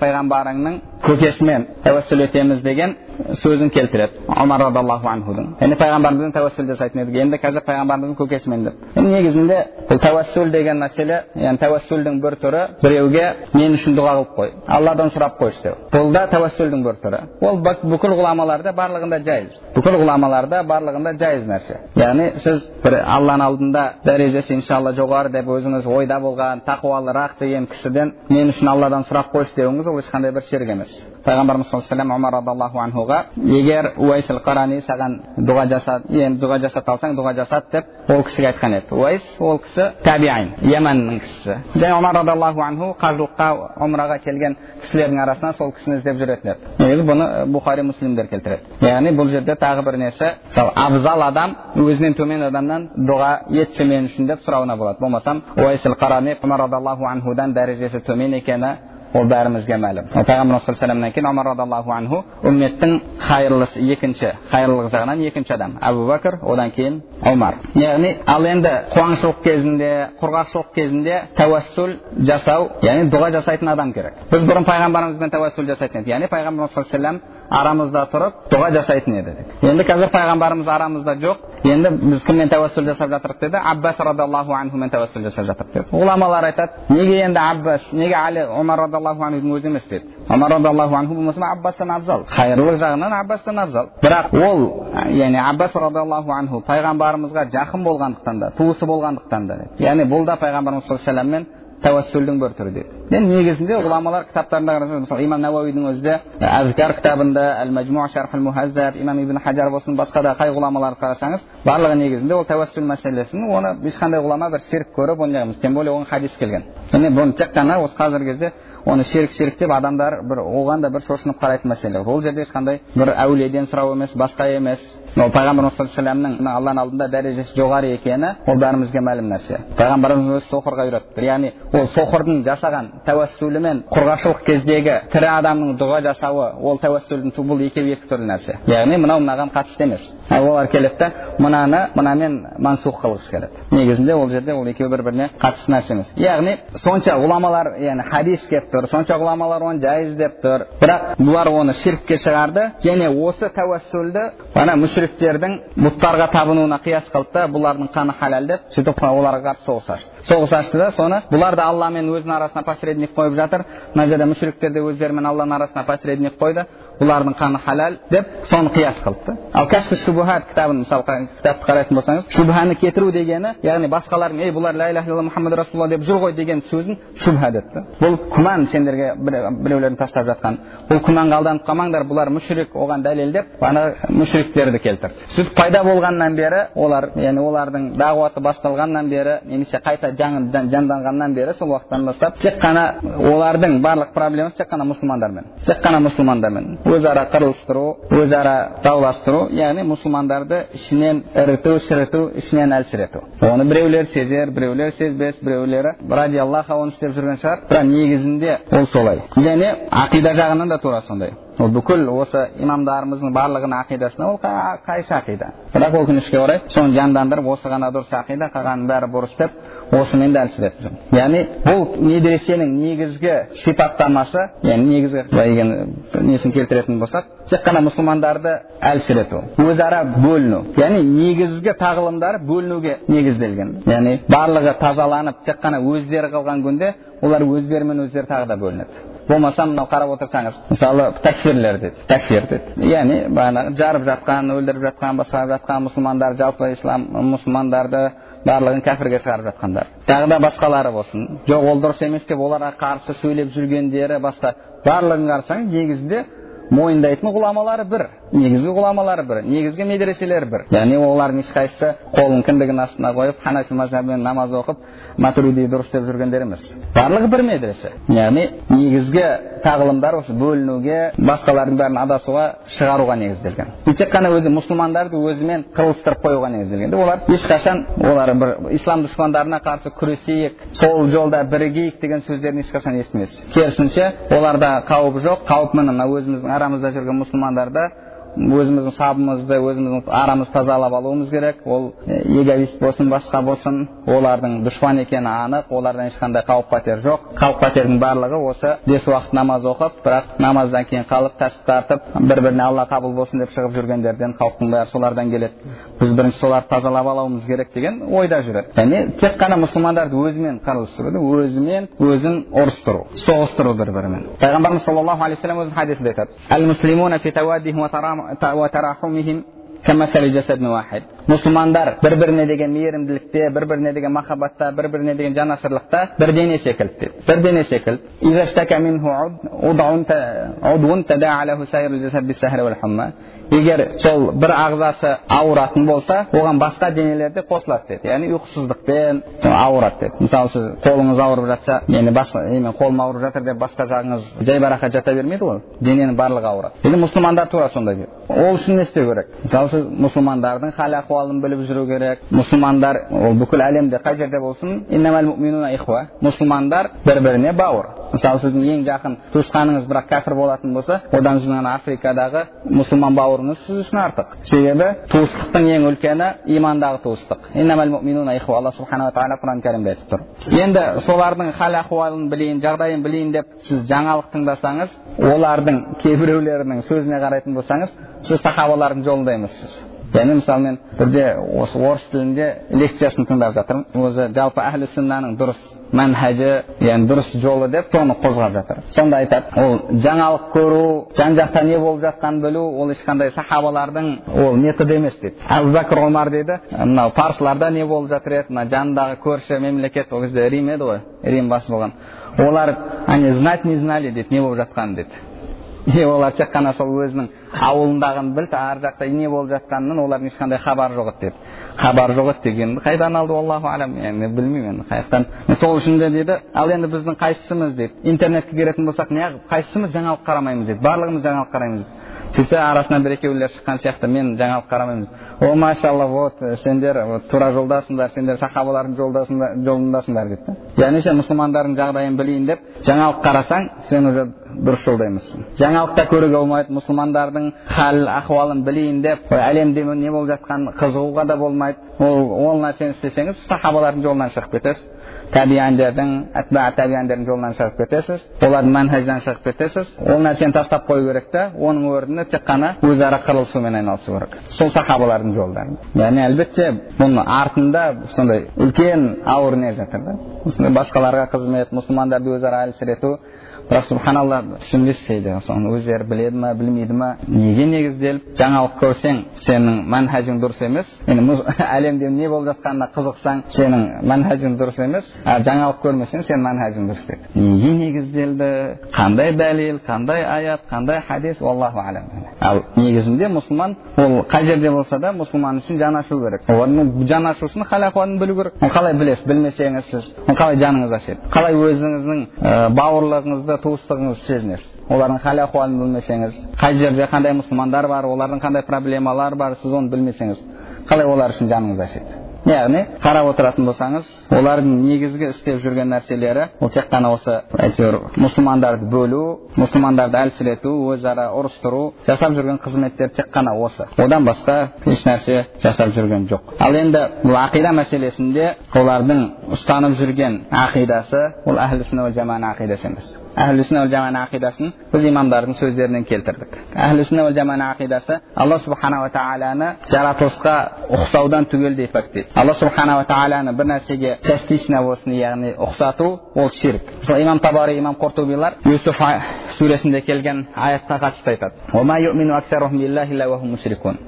пайғамбарыңның көкесімен тәуәссүл етеміз деген сөзін келтіреді омар радиаллаху анхудың яғни пайғамбарымызбен тәуәссүл жасайтын едік енді қазір пайғамбарымыздың көкесімен деп негізінде бұл тәуәссүл деген мәселе яғни тәуәссүлдің бір түрі біреуге мен үшін дұға қылып қой алладан сұрап қойшы деу бұл да тәуәссүлдің бір түрі ол бүкіл ғұламаларда барлығында жайыз бүкіл ғұламаларда барлығында жайыз нәрсе яғни сіз бір алланың алдында дәрежесі иншалла жоғары деп өзіңіз ойда болған тақуалырақ деген кісіден мен үшін алладан сұрап қойшы деуіңіз ол ешқандай бір ширк емес пайғамбарымыз саллаллаху алейhi омар анхуға егер уайсил қарани саған дұға жасат енді дұға жасата алсаң дұға жасат деп ол кісіге айтқан еді уайс ол кісі табиин яманның кісісі және омар радиаллаху анху қажылыққа омраға келген кісілердің арасынан сол кісіні іздеп жүретін еді негізі бұны бұхари муслимдер келтіреді яғни бұл жерде тағы бір нәрсе мысалы абзал адам өзінен төмен адамнан дұға етші мен үшін деп сұрауына болады болмасам уайсил қарани омар радиаллаху анхудан дәрежесі төмен екені ол бәрімізге мәлім. Пайғамбарымыз саллаллаху алейhi кейін омар радиаллаху анху үмметтің хайырлысы екінші хайырлылық жағынан екінші адам. Әбу бәкір одан кейін омар яғни ал енді қуаңшылық кезінде құрғақшылық кезінде тәуәссүл жасау яғни дұға жасайтын адам керек. Біз бұрын пайғамбарымызбен тәуәссүл жасайтын едік. Яғни пайғамбарымыз саллаллаху алейhi арамызда тұрып дұға жасайтын еді енді қазір пайғамбарымыз арамызда жоқ. Енді біз кіммен тәуәссүл жасап жатырмық деді? Аббас радиаллаху анхумен тәуәссүл жасап жатырмық деді. Ғұламалар айтады неге енді аббас неге али омар радиаллаху анхудың өзі емес деді омар радиаллаху анху болмаса аббастан абзал хайырлылық жағынан аббастан абзал бірақ ол яғни аббас радиаллаху анху пайғамбарымызға жақын болғандықтан да туысы болғандықтан да яғни бұл да пайғамбарымыз саллаллаху алейhi тәуәссүлдің бір түрі деді енді негізінде ғұламалар кітаптарында қарасаңыз мысалы имам науауидің өзі де әзкар кітабында әл мәжму шархул мухаззаб имам ибн хаджар болсын басқа да қай ғұламаларды қарасаңыз барлығы негізінде ол тәуәссүл мәселесін оны ешқандай ғұлама бір ширк көріп оны тем более оған хадис келген және бұны тек қана осы қазіргі кезде оны ширк деп адамдар бір оған да бір шошынып қарайтын мәселе. Ол жерде ешқандай бір әулиеден сұрау емес басқа емес. Ол алейhi алланың алдында дәрежесі жоғары екені ол бәрімізге мәлім нәрсе. Пайғамбарымыз өзі соқырға үйретті. Яғни ол соқырдың жасаған тәуәссүлімен құрғақшылық кездегі тірі адамның дұға жасауы ол тәуәссүлдің бұл екеуі екі түрлі нәрсе. Яғни мынау мынаған қатысты емес. Олар келеді да мынаны мынамен мансух қылғысы келеді негізінде ол жерде ол екеуі бір біріне қатысты нәрсе емес. Яғни сонша ғұламалар яғни хадис келіп тұр сонша ғұламалар оны жайыз деп тұр. Бірақ бұлар оны ширкке шығарды және осы тәуәссүлді ана мүшриктердің бұттарға табынуына қияс қылды да бұлардың қаны халал деп сөйтіп оларға қарсы соғыс ашты соғыс ашты да соны бұлар да алла мен өзінің арасына посредник қойып жатыр. Мына жерде мүшриктер де өздерімен алланың арасына посредник қойды бұлардың қаны халал деп соны қияс қылды да ал кәшфі шубухат кітабын мысалы кітапты қарайтын болсаңыз шубханы кетіру дегені яғни басқалардың ей бұлар ля иляха илlalлах мұхаммад расулалла деп жүр ғой деген сөзін шубха деді да бұл күмән сендерге біреулердің тастап жатқан бұл күмәнға алданып қалмаңдар бұлар мүшрик оған дәлелдеп ана мүшриктерді келтірді сөйтіп пайда болғаннан бері олар яғни олардың дағуаты басталғаннан бері немесе қайта жанданғаннан бері сол уақыттан бастап тек қана олардың барлық проблемасы тек қана мұсылмандармен тек қана мұсылмандармен өзара қырылыстыру өзара дауластыру яғни мұсылмандарды ішінен іріту шіріту ішінен әлсірету оны біреулер сезер біреулер сезбес біреулері ради аллаха оны істеп жүрген шығар бірақ негізінде ол солай және ақида жағынан да тура сондай ол бүкіл осы имамдарымыздың барлығының ақидасына ол қайшы ақида? Бірақ өкінішке орай соны жандандырып осы ғана дұрыс ақида қалғанының бәрі бұрыс деп осымен де әлсіретіп жүр яғни бұл медресенің негізгі сипаттамасы яғни негізгі былай несін келтіретін болсақ тек қана мұсылмандарды әлсірету өзара бөліну яғни негізгі тағылымдары бөлінуге негізделген. Яғни барлығы тазаланып тек қана өздері қалған күнде олар өздерімен өздері тағы да бөлінеді. Болмаса мынау қарап отырсаңыз мысалы тәкфирлер деді тәкфир деді яғни бағанағы жарып жатқан өлтіріп жатқан басқа жатқан мұсылмандар жалпы ислам мұсылмандарды барлығын кәпірге шығарып жатқандар тағы да басқалары болсын жоқ ол дұрыс емес деп оларға қарсы сөйлеп жүргендері басқа барлығын қарасаңыз негізінде мойындайтын ғұламалары бір негізгі ғұламалары бір негізгі медреселері бір яғни олардың ешқайсысы қолын кіндігінің астына қойып ханафи мазхабымен намаз оқып матуриди дұрыс деп жүргендер емес барлығы бір медресе яғни негізгі тағылымдар осы бөлінуге басқалардың бәрін адасуға шығаруға негізделген и тек қана өзі мұсылмандарды өзімен қырылыстырып қоюға негізделген олар ешқашан олар бір ислам дұшпандарына қарсы күресейік сол жолда бірігейік деген сөздерін ешқашан естімейсіз керісінше оларда қауіп жоқ қауіп міне мына өзіміздің арамызда жүрген мұсылмандарда өзіміздің сабымызды өзіміздің арамызды тазалап алуымыз керек. Ол эгоист болсын басқа болсын олардың дұшпан екені анық олардан ешқандай қауіп қатер жоқ. Қауіп қатердің барлығы осы бес уақыт намаз оқып бірақ намаздан кейін қалып тәсіп тартып бір біріне алла қабыл болсын деп шығып жүргендерден қауіптің бәрі солардан келеді. Біз бірінші соларды тазалап алуымыз керек деген ойда жүреді. Яғни тек қана мұсылмандарды өзімен қырылыстыруды өзімен өзін ұрыстыру соғыстыру бір бірімен пайғамбарымыз саллаллаху алейхи вассалам өзінің хадисінде айтады. وتراحمهم كمثل جسد واحد. Мұсылмандар бір біріне деген мейірімділікте бір біріне деген махаббатта бір біріне деген жанашырлықта бір дене секілді. Деді бір дене секілді егер сол бір ағзасы ауыратын болса оған басқа денелер де қосылады деді. Яғни ұйқысыздықпен ауырады деді. Мысалы сіз қолыңыз ауырып жатса енді басқа мен қолым ауырып жатыр деп басқа жағыңыз жайбарақат жата бермейді ғой дененің барлығы ауырады. Енді мұсылмандар тура сондай ол үшін не істеу керек? Мысалы сіз мұсылмандардың хал ахуалын біліп жүру керек мұсылмандар ол бүкіл әлемде қай жерде болсын мұсылмандар бір біріне бауыр мысалы сіздің ең жақын туысқаныңыз бірақ кәпір болатын болса одан ана африкадағы мұсылман бауырыңыз сіз үшін артық себебі туыстықтың ең үлкені имандағы туыстық алла субханала тағала құран кәрімде айтып тұр енді солардың хал ахуалын білейін жағдайын білейін деп сіз жаңалық тыңдасаңыз олардың кейбіреулерінің сөзіне қарайтын болсаңыз сіз сахабалардың жолында емессіз яғни мысалы мен бірде осы орыс тілінде лекциясын тыңдап жатырмын өзі жалпы әхлі сүннаның дұрыс мәнхажы яғни дұрыс жолы деп соны қозғап жатыр сонда айтады ол жаңалық көру жан жақта не болып жатқанын білу ол ешқандай сахабалардың ол методы емес дейді әбу бәкір омар дейді мынау парсыларда не болып жатыр еді мына жанындағы көрші мемлекет ол кезде рим еді ғой рим басы болған олар они знать не знали дейді не болып жатқанын дейді и олар тек қана сол өзінің ауылындағыны білді ар жақта не болып жатқанынан олардың ешқандай хабары жоқ еді деді хабар жоқ еді дегенді қайдан алды аллаху алам енді білмеймін енді қай жақтан сол үшін де дейді ал енді біздің қайсымыз дейді интернетке келетін болсақ неғып қайсымыз жаңалық қарамаймыз? дейді барлығымыз жаңалық қараймыз? сөйтсе арасынан бір екеулер шыққан сияқты мен жаңалық қарамаймын о машалла вот сендер вот тура жолдасыңдар сендер сахабалардың жолындасыңдар дейді да яғни сен мұсылмандардың жағдайын білейін деп жаңалық қарасаң сен уже дұрыс жолда емессің жаңалықта көруге болмайды мұсылмандардың хал ахуалын білейін деп әлемде не болып жатқанын қызығуға да болмайды. Ол ол нәрсені істесеңіз сахабалардың жолынан шығып кетесіз. Табиандердің әтба табиандердің жолынан шығып кетесіз. Олардың манхаждан шығып кетесіз. Ол нәрсені тастап қою керек та оның орнына тек қана өзара қырылысумен айналысу керек. Сол сахабалардың жолдары яғни әлбетте бұның артында сондай үлкен ауыр не жатыр да басқаларға қызмет мұсылмандарды өзара әлсірету бірақ субханалла түсінбесейді соны өздері біледі ма білмейді ма неге негізделіп жаңалық көрсең сенің манхажың дұрыс емес енді әлемде не болып жатқанына қызықсаң сенің манхажың дұрыс емес а жаңалық көрмесең сенің манхажың дұрыс дейді неге негізделді қандай дәлел қандай аят қандай хадис аллаху алам ал негізінде мұсылман ол қай жерде болса да мұсылман үшін жан ашу керек оның жан ашу үшін хал ахуалын білу керек қалай білесіз білмесеңіз сіз қалай жаныңыз ашиды қалай өзіңіздің ә, бауырлығыңызды туыстығыңызды сезінесіз. Олардың хал ахуалын білмесеңіз қай жерде қандай мұсылмандар бар олардың қандай проблемалары бар сіз оны білмесеңіз қалай олар үшін жаныңыз ашиды? Яғни қарап отыратын болсаңыз олардың негізгі істеп жүрген нәрселері ол тек қана осы әйтеуір мұсылмандарды бөлу мұсылмандарды әлсірету өзара ұрыстыру жасап жүрген қызметтер тек қана осы. Одан басқа еш нәрсе жасап жүрген жоқ. Ал енді бұл ақида мәселесінде олардың ұстанып жүрген ақидасы ол әхлі сүнна жаман ақидасы емес. Әхлі сүнна жаман ақидасын біз имамдардың сөздерінен келтірдік әхлі сүнна жаман ақидасы алла субханала тағаланы жаратылысқа ұқсаудан түгелдей пәктейді алла субханала тағаланы бір нәрсеге частично болсын яғни ұқсату ол ширк мысалы имам табари имам құртубилар юсуф сүресінде келген аятқа қатысты айтады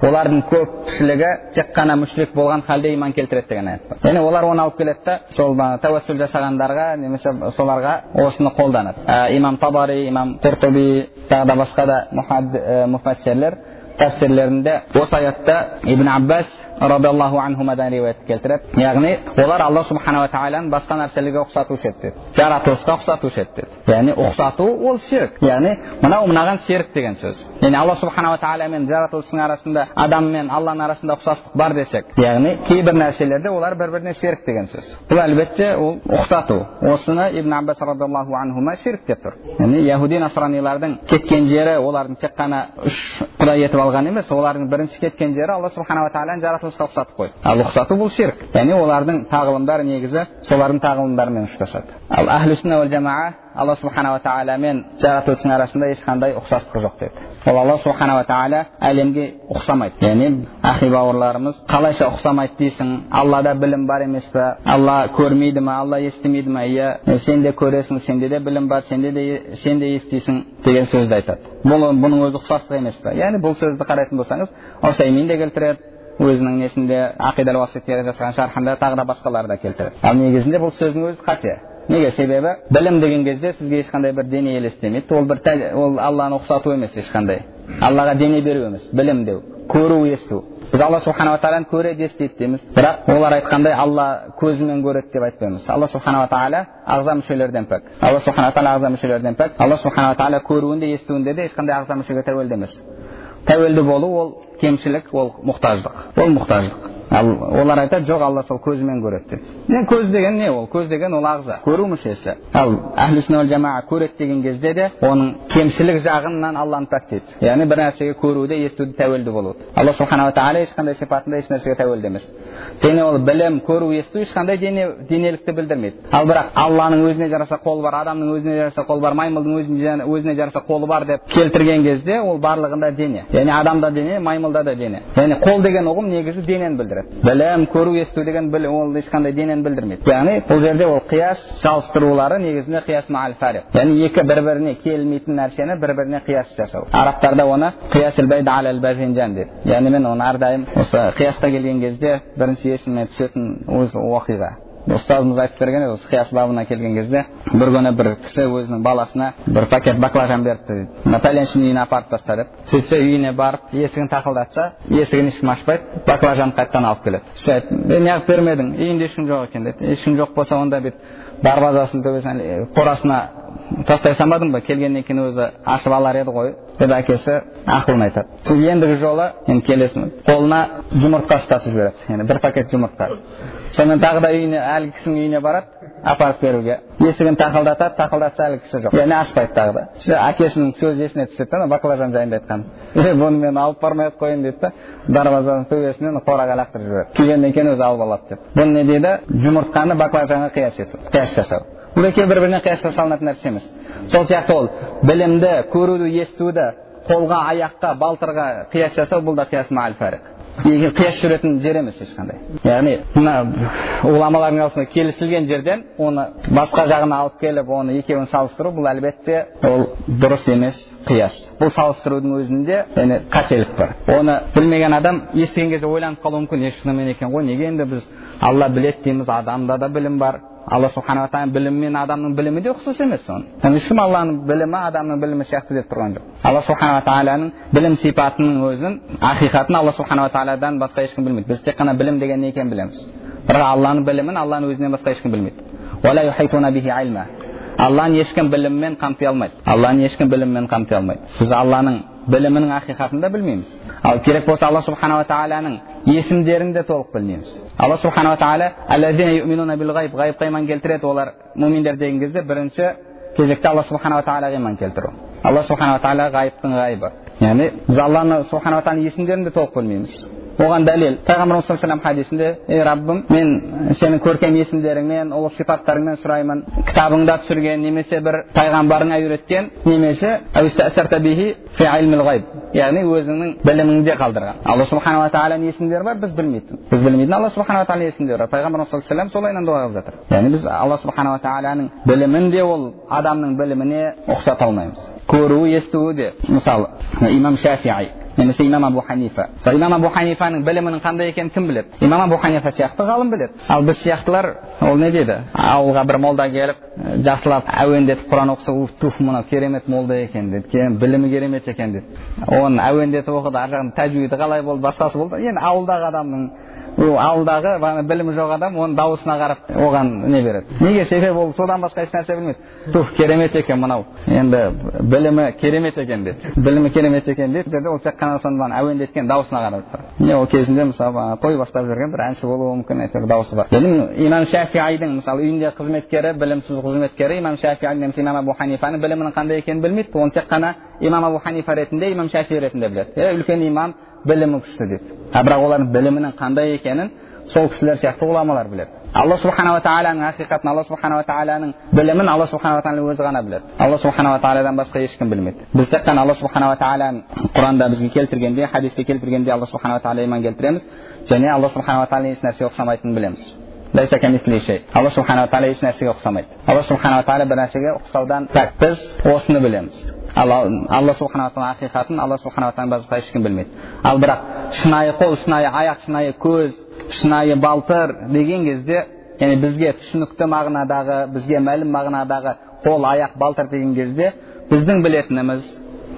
олардың көпшілігі тек қана мүшрик болған халде иман келтіреді деген аят бар яғни олар оны алып келеді да сол тәуәссүл жасағандарға немесе соларға осыны қолданады имам табари имам құртуби тағы да басқа да муфассирлер тәфсирлерінде осы аятта ибн аббас радиаллаху анхумадан риуаят келтіреді яғни олар алла субханала тағаланы басқа нәрселерге ұқсатушы еді деді жаратылысқа ұқсатушы еді деді яғни ұқсату ол ширк яғни мынау мынаған серік деген сөз яғни алла субханала тағала мен жаратылыстың арасында адам мен алланың арасында ұқсастық бар десек яғни кейбір нәрселерде олар бір біріне ширк деген сөз бұл әлбетте ол ұқсату осыны ибн аббас радиаллаху анхума ширк деп тұр яғни яхуди насранилардың кеткен жері олардың тек қана үш құдай етіп алған емес олардың бірінші кеткен жері алла субханала тағаланы жаратылысқа ұқсатып қойды ал ұқсату бұл ширк яғни олардың тағылымдары негізі солардың тағылымдарымен ұштасады ал әхлі сүнна жамаа алла субханала тағала мен жаратушының арасында ешқандай ұқсастық жоқ деді ол алла субханала тағала әлемге ұқсамайды яғни ахи бауырларымыз қалайша ұқсамайды дейсің аллада білім бар емес па алла көрмейді ма алла естімейді ма иә сен де көресің сенде де білім бар сенде де сен де естисің деген сөзді айтады бұл бұның өзі ұқсастық емес па яғни бұл сөзді қарайтын болсаңыз усаймин де келтіреді өзінің несінде ақидал уаситке жасаған шархында тағы да басқалар да келтіреді ал негізінде бұл сөздің өзі қате неге себебі білім деген кезде сізге ешқандай бір дене елестемейді ол бір ол алланы ұқсату емес ешқандай аллаға дене беру емес білім деу көру есту біз алла субханала тағаланы көреді естиді дейміз бірақ олар айтқандай алла көзімен көреді деп айтпаймыз алла субханала тағала ағза мүшелерден пәк алла субханала тағала ағза мүшелерден пәк алла субханала тағала көруінде естуінде де ешқандай ағза мүшеге тәуелді емес тәуелді болу ол кемшілік ол мұқтаждық ол мұқтаждық. Ал олар айтады жоқ алла сол көзімен көреді деп. Не көз деген не ол? Көз деген ол ағза. Көру мүшесі ал әхлі жамаа көреді деген кезде де оның кемшілік жағынан алланы пәктейді яғни бір нәрсеге көруде естуде тәуелді болуды. Алла субханала тағала ешқандай сипатында еш нәрсеге тәуелді емес. Және ол білім көру есту ешқандай дене денелікті білдірмейді. Ал бірақ алланың өзіне жараса қолы бар адамның өзіне жараса қолы бар маймылдың өзіне жараса қолы бар деп келтірген кезде ол барлығында дене. Яғни адамда дене маймылда да дене. Яғни қол деген ұғым негізі денені білдіреді. Білім көру есту деген біл, ол ешқандай денені білдірмейді яғни бұл жерде ол қияс салыстырулары негізінде қияс яғни екі бір біріне келмейтін нәрсені бір біріне қияс жасау арабтарда оны дейді яғни мен оны әрдайым осы қиясқа келген кезде бірінші есіме түсетін өзі оқиға ұстазымыз айтып берген еді осы қияс бабына келген кезде бір күні бір кісі өзінің баласына бір пакет баклажан беріпті дейді мына пәленшенің үйіне апарып таста деп сөйтсе үйіне барып есігін тақылдатса есігін ешкім ашпайды баклажанды қайтадан алып келеді сөйтсе неғып бермедің үйінде ешкім жоқ екен деді ешкім жоқ болса онда бүйтіп дарбазасының төбесіне қорасына тастай салмадың ба? Келгеннен кейін өзі ашып алар еді ғой деп әкесі ақылын айтады. Сол ендігі жолы енді келесі қолына жұмыртқа ұстатып жібереді яғни бір пакет жұмыртқа. Сонымен тағы да үйіне әлгі кісінің үйіне барады апарып беруге. Есігін тақылдатады тақылдатса әлгі кісі жоқ. Яғни ашпайды тағы да. Әкесінің сөзі есіне түседі да баклажан жайында айтқан бұны мен алып бармай ақ қояйын дейді да дарбазаның төбесінен қораға лақтырып жібереді. Келгеннен кейін өзі алып алады деп. Бұны не дейді? Жұмыртқаны баклажанға қияс ету қияс жасау. Бұл екеуі бір біріне қиясқа салынатын нәрсе емес сол сияқты ол білімді көруді естуді қолға аяққа балтырға қияс жасау бұл да қияс қияс жүретін жер емес ешқандай яғни мына ғұламалардың арасында келісілген жерден оны басқа жағына алып келіп оны екеуін салыстыру бұл әлбетте ол дұрыс емес қияс бұл салыстырудың өзінде яғни қателік бар оны білмеген адам естіген кезде ойланып қалуы мүмкін е шынымен екен ғой неге енді біз алла біледі дейміз адамда да білім бар алла субханала тағала білімі мен адамның білімі де ұқсас емес оның ешкім алланың білімі адамның білімі сияқты деп тұрған жоқ алла субханала тағаланың білім сипатының өзін ақиқатын алла субханала тағаладан басқа ешкім білмейді біз тек қана білім деген не екенін білеміз бірақ алланың білімін алланың өзінен басқа ешкім білмейді алланы ешкім біліммен қамти алмайды алланы ешкім біліммен қамти алмайды біз алланың білімінің ақиқатын да білмейміз. Ал керек болса алла субханала тағаланың есімдерін де толық білмейміз. Алла субханала тағала ғайыпқа иман келтіреді олар? муминдер деген кезде бірінші кезекте алла субханала тағалаға иман келтіру. Алла субханала тағала ғайыптың ғайыбы яғни біз алланы субханала тағаланың есімдерін де толық білмейміз. Оған дәлел пайғамбарымыз саллаллаху хадисінде ей раббым мен сенің көркем есімдеріңмен ұлы сипаттарыңмен сұраймын. Кітабыңда түсірген немесе бір пайғамбарыңа үйреткен немесе яғни өзіңнің біліміңде қалдырған. Алла субханала тағаланың есімдері бар біз білмейтін. Біз білмейтін алла субханала тағала есімдері бар. Пайғамбарымыз саллаллаху алейhi солайынан дұға қылып жатыр. Яғни біз алла субханала тағаланың білімін де ол адамның біліміне ұқсата алмаймыз. Көруі естуі де. Мысалы имам шафии немесе имам абу ханифа. Имам абу ханифаның білімінің қандай екенін кім біледі? Имам абу ханифа сияқты ғалым біледі. Ал біз сияқтылар ол не дейді? Ауылға бір молда келіп жақсылап әуендетіп құран оқыса туф мынау керемет молда екен деді білімі керемет екен деді оны әуендетіп оқыды ар жағында тәжуиді қалай болды басқасы болды. Енді ауылдағы адамның ол ауылдағы білімі жоқ адам оның дауысына қарап оған не береді. Неге себебі ол содан басқа ешнәрсе білмейді. Тух керемет екен мынау. Енді білімі керемет екен деді білімі керемет екен дейді ол тек қана соны әуендеткен дауысына қарап не ол кезінде мысалы той бастап жүрген бір әнші болуы мүмкін әйтеуір дауысы бар. Енді имам шафиайдың мысалы үйінде қызметкері білімсіз қызметкері имам шафи немесе имам абу ханифаның білімінің қандай екенін білмейді. Оны тек қана имам абу ханифа ретінде имам шафи ретінде біледі. Е үлкен имам білімі күшті дейді а бірақ олардың білімінің қандай екенін сол кісілер сияқты ғұламалар біледі. Алла субханала тағаланың ақиқатын алла субханала тағаланың білімін алла субханала тағала өзі ғана біледі. Алла субханала тағаладан басқа ешкім білмейді. Біз тек қана алла субханала тағаланың құранда бізге келтіргенде хадисте келтіргенде алла субханала тағала иман келтіреміз және алла субханала тағала еш нәрсеге ұқсамайтынын білеміз. Алла субханала тағала еш нәрсеге ұқсамайды. Алла субханала тағала бір нәрсеге ұқсаудан пәк біз осыны білеміз. Алла субханала тағала ақиқатын алла субханала тағала басқа ешкім білмейді ал бірақ шынайы қол шынайы аяқ шынайы көз шынайы балтыр деген кезде яғни бізге түсінікті мағынадағы бізге мәлім мағынадағы қол аяқ балтыр деген кезде біздің білетініміз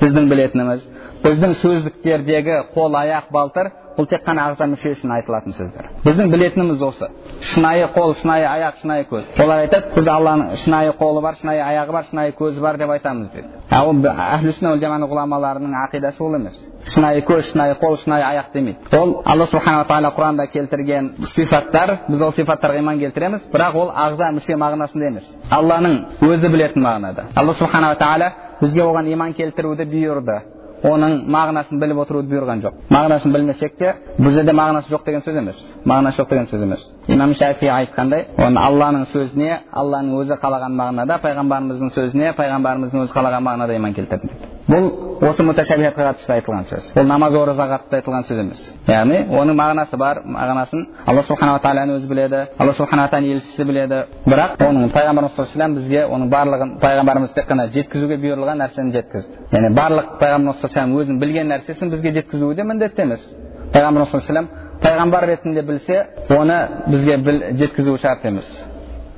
біздің білетініміз біздің сөздіктердегі қол аяқ балтыр бұл тек қана ағза мүше үшін айтылатын сөздер біздің білетініміз осы шынайы қол шынайы аяқ шынайы көз олар айтады біз алланың шынайы қолы бар шынайы аяғы бар шынайы көзі бар деп айтамыз дейді ал ол ғұламаларының ақидасы ол емес шынайы көз шынайы қол шынайы аяқ демейді ол алла субханала тағала құранда келтірген сипаттар біз ол сипаттарға иман келтіреміз бірақ ол ағза мүше мағынасында емес алланың өзі білетін мағынада алла субханала тағала бізге оған иман келтіруді бұйырды оның мағынасын біліп отыруды бұйырған жоқ мағынасын білмесек те бізде де мағынасы жоқ деген сөз емес мағынасы жоқ деген сөз емес имам шафи айтқандай оны алланың сөзіне алланың өзі қалаған мағынада пайғамбарымыздың сөзіне пайғамбарымыздың өзі қалаған мағынада иман келтірдім дейді бұл осы муташабихатқа қатысты айтылған сөз бұл намаз оразаға қатысты айтылған сөз емес яғни оның мағынасы бар мағынасын алла субханала тағаланы өзі біледі алла субханала тағаланың елшісі біледі бірақ оның пайғамбарымыз саллаллаху бізге оның барлығын пайғамбарымыз тек қана жеткізуге бұйырылған нәрсені жеткізді яғни барлық пайғамбарымыз саллаллаху өзінің білген нәрсесін бізге жеткізуі де міндетті емес пайғамбарымыз саллаллаху пайғамбар ретінде білсе оны бізге біл, жеткізу шарт емес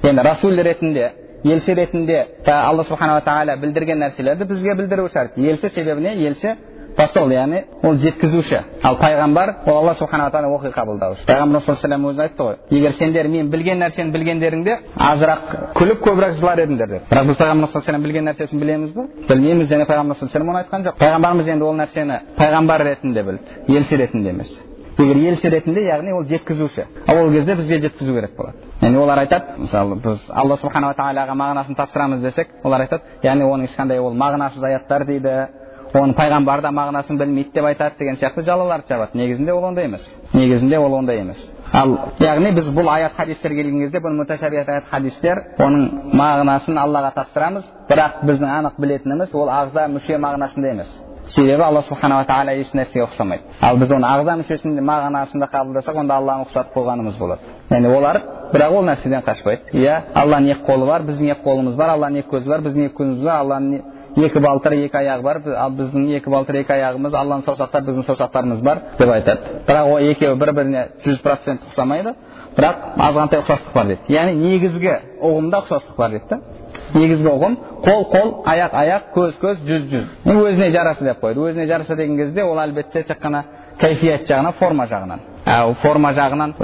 енді расул ретінде елші ретінде алла субханала тағала білдірген нәрселерді бізге білдіру шарт елші себебі не елші посол яғни ол жеткізуші. Ал пайғамбар ол алла субханала тағала оқи қабылдаушы. Пайғамбар саллаллаху өзі айтты ғой егер сендер мен білген нәрсені білгендеріңде азырақ күліп көбірек жылар едіңдер деп. Бірақ біз пайғамбар саллаллаху білген нәрсесін білеміз ба білмейміз және пайғамбар саллаллаху оны айтқан жоқ. Пайғамбарымыз енді ол нәрсені пайғамбар ретінде білді елші ретінде емес. Егер елші ретінде яғни ол жеткізуші. Ал ол кезде бізге жеткізу керек болады. Яғни олар айтады мысалы біз алла субханала тағалаға мағынасын тапсырамыз десек олар айтады яғни оның ешқандай ол мағынасыз аяттар дейді оны пайғамбар да мағынасын білмейді деп айтады деген сияқты жалаларды жабады негізінде ол ондай емес негізінде ол ондай емес ал яғни біз бұл аят хадистер келген кезде бұл муташабият аят хадистер оның мағынасын аллаға тапсырамыз бірақ біздің анық білетініміз ол ағза мүше мағынасында емес себебі алла субханала тағала еш нәрсеге ұқсамайды ал біз оны ағза мүшесінде мағынасында қабылдасақ онда алланы ұқсатып қойғанымыз болады яғни олар бірақ ол нәрседен қашпайды иә алланың екі қолы бар біздің екі қолымыз бар алланың екі көзі бар біздің екі көзіміз бар алланың екі балтыры екі аяғы бар. Ал біздің екі балтыр екі аяғымыз алланың саусақтары біздің саусақтарымыз бар деп айтады. Бірақ ол екеуі бір біріне жүз процент ұқсамайды. Бірақ азғантай ұқсастық бар дейді. Яғни негізгі ұғымда ұқсастық бар дейді да. Негізгі ұғым қол қол аяқ аяқ көз көз жүз жүз. Өзіне жараса деп қойды. Өзіне жараса деген кезде ол әлбетте тек қана кайфият жағынан форма жағынан. Ал форма жағынан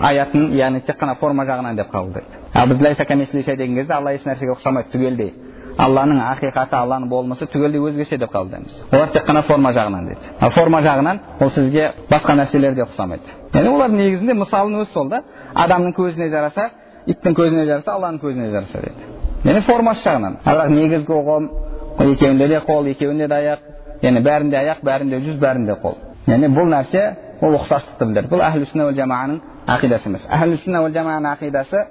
аятын яғни тек қана форма жағынан деп қабылдайды. Ал біз лайса деген кезде алла еш нәрсеге ұқсамайды түгелдей алланың ақиқаты алланың болмысы түгелдей өзгеше деп қабылдаймыз. Олар тек қана форма жағынан дейді. Ал форма жағынан ол сізге басқа нәрселер де ұқсамайды. Яғни олар негізінде мысалын өзі сол да адамның көзіне жараса иттің көзіне жараса алланың көзіне жараса дейді. Яғни формасы жағынан. Бірақ негізгі ұғым екеуінде де қол екеуінде де аяқ. Яғни бәрінде аяқ бәрінде жүз бәрінде қол. Яғни бұл нәрсе ол ұқсастықты білдіреді бұл әхлі сүнна жаманың ақидасы емес. Әхлі сүнна жаманың ақидасы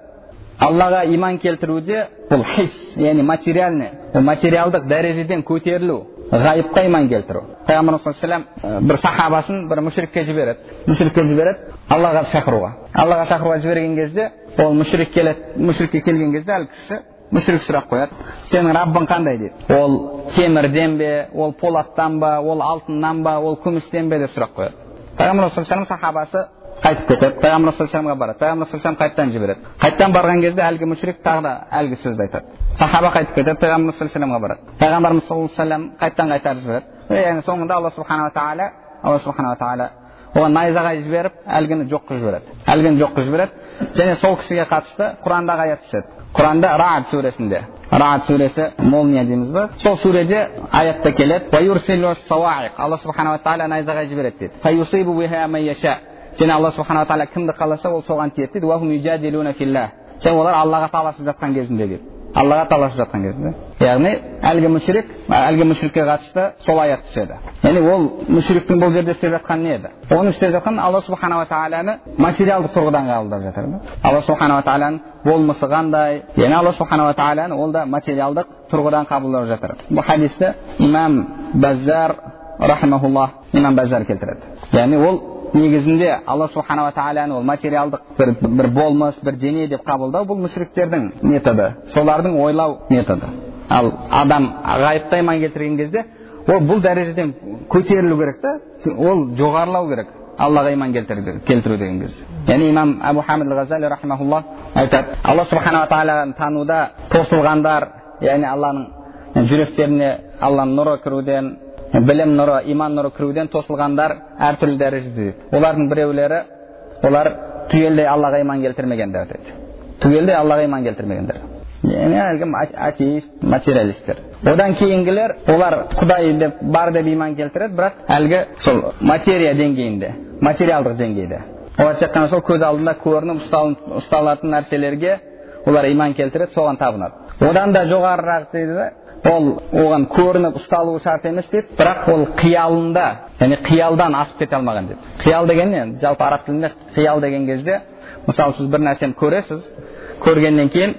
аллаға иман келтіруде бұл хис яғни материальный материалдық дәрежеден көтерілу ғайыпқа иман келтіру пайғамбарымыз саллаллаху бір сахабасын бір мүшрикке жібереді мүшрикке жібереді аллаға шақыруға аллаға шақыруға жіберген кезде ол мүшрик келеді мүшрикке келген кезде әлгі кісі мүшрик сұрақ қояды сенің раббың қандай дейді ол темірден бе ол полаттан ба ол алтыннан ба ол күмістен бе деп сұрақ қояды пайғамбар саллаллаху сахабасы қайтып кетеді пайғамбар саллаллаху барады пайғамбар саллаллаху қайтадан жібереді қайтадан барған кезде әлгі мүшрик тағы да әлгі сөзді айтады сахаба қайтып кетеді пайғамбар саллаллаху барады пайғамбарымыз саллаллаху алейhi қайтадан қайтарып жібереді яғни соңында алла субханала тағала алла субханала тағала оған найзағай жіберіп әлгіні жоқ қылып жібереді әлгіні жоқ қылып жібереді және сол кісіге қатысты құрандағы аят түседі құранда раад сүресінде раад сүресі молния дейміз ба сол сүреде аятта келеді алла субханала тағала найзағай жібереді дейді және алла субханала тағала кімді қаласа ол соған тиеді дейді және олар аллаға таласып жатқан кезінде дейді аллаға таласып жатқан кезде яғни әлгі мүшрик әлгі мүшрикке қатысты сол аят түседі яғни ол мүшриктің бұл жерде істеп жатқаны не еді оның істеп жатқаны алла субханала тағаланы материалдық тұрғыдан қабылдап жатыр да алла субханала тағаланың болмысы қандай яғни алла субханала тағаланы ол да материалдық тұрғыдан қабылдап жатыр бұл хадисті имам рахимахуллах имам баззар келтіреді яғни ол негізінде алла субханала тағаланы ол материалдық бір, бір болмыс бір дене деп қабылдау бұл мүшриктердің методы. Солардың ойлау методы. Ал адам ғайыпта иман келтірген кезде ол бұл дәрежеден көтерілу керек та ол жоғарылау керек. Аллаға иман келтіру деген кезде. Яғни имам әбу хамид ғазали рахимахулла айтады алла субханала тағаланы тануда тосылғандар яғни алланың жүректеріне алланың нұры кіруден білім нұры иман нұры кіруден тосылғандар әртүрлі дәрежеде олардың біреулері олар түгелдей аллаға иман келтірмегендер дейді түгелдей аллаға иман келтірмегендер әлгі атеист материалисттер одан кейінгілер олар құдай деп бар деп иман келтіреді бірақ әлгі сол материя деңгейінде материалдық деңгейде олар тек қана сол көз алдында көрініп ұсталатын нәрселерге олар иман келтіреді соған табынады одан да жоғарырақ дейді да ол оған көрініп ұсталуы шарт емес дейді бірақ ол қиялында яғни қиялдан асып кете алмаған дейді қиял деген не? Жалпы араб тілінде қиял деген кезде мысалы сіз бір нәрсені көресіз көргеннен кейін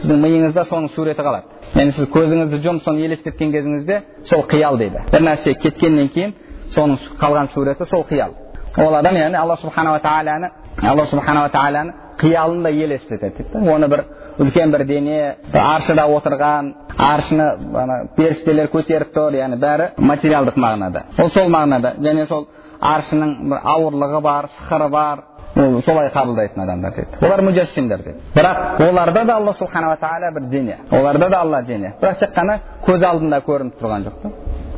сіздің миыңызда соның суреті қалады. Яғни сіз көзіңізді жұмып соны елестеткен кезіңізде сол қиял дейді. Бір нәрсе кеткеннен кейін соның қалған суреті сол қиял. Ол адам яғни алла субханала тағаланы алла субханала тағаланы қиялында елестетеді дейді оны бір үлкен бір дене аршыда отырған аршыны ана періштелер көтеріп тұр яғни бәрі материалдық мағынада ол сол мағынада және сол аршының бір ауырлығы бар сықыры бар ол солай қабылдайтын адамдар дейді олар мужассимдер дейді бірақ оларда да алла субханала тағала бір дене оларда да алла дене бірақ тек қана көз алдында көрініп тұрған жоқ та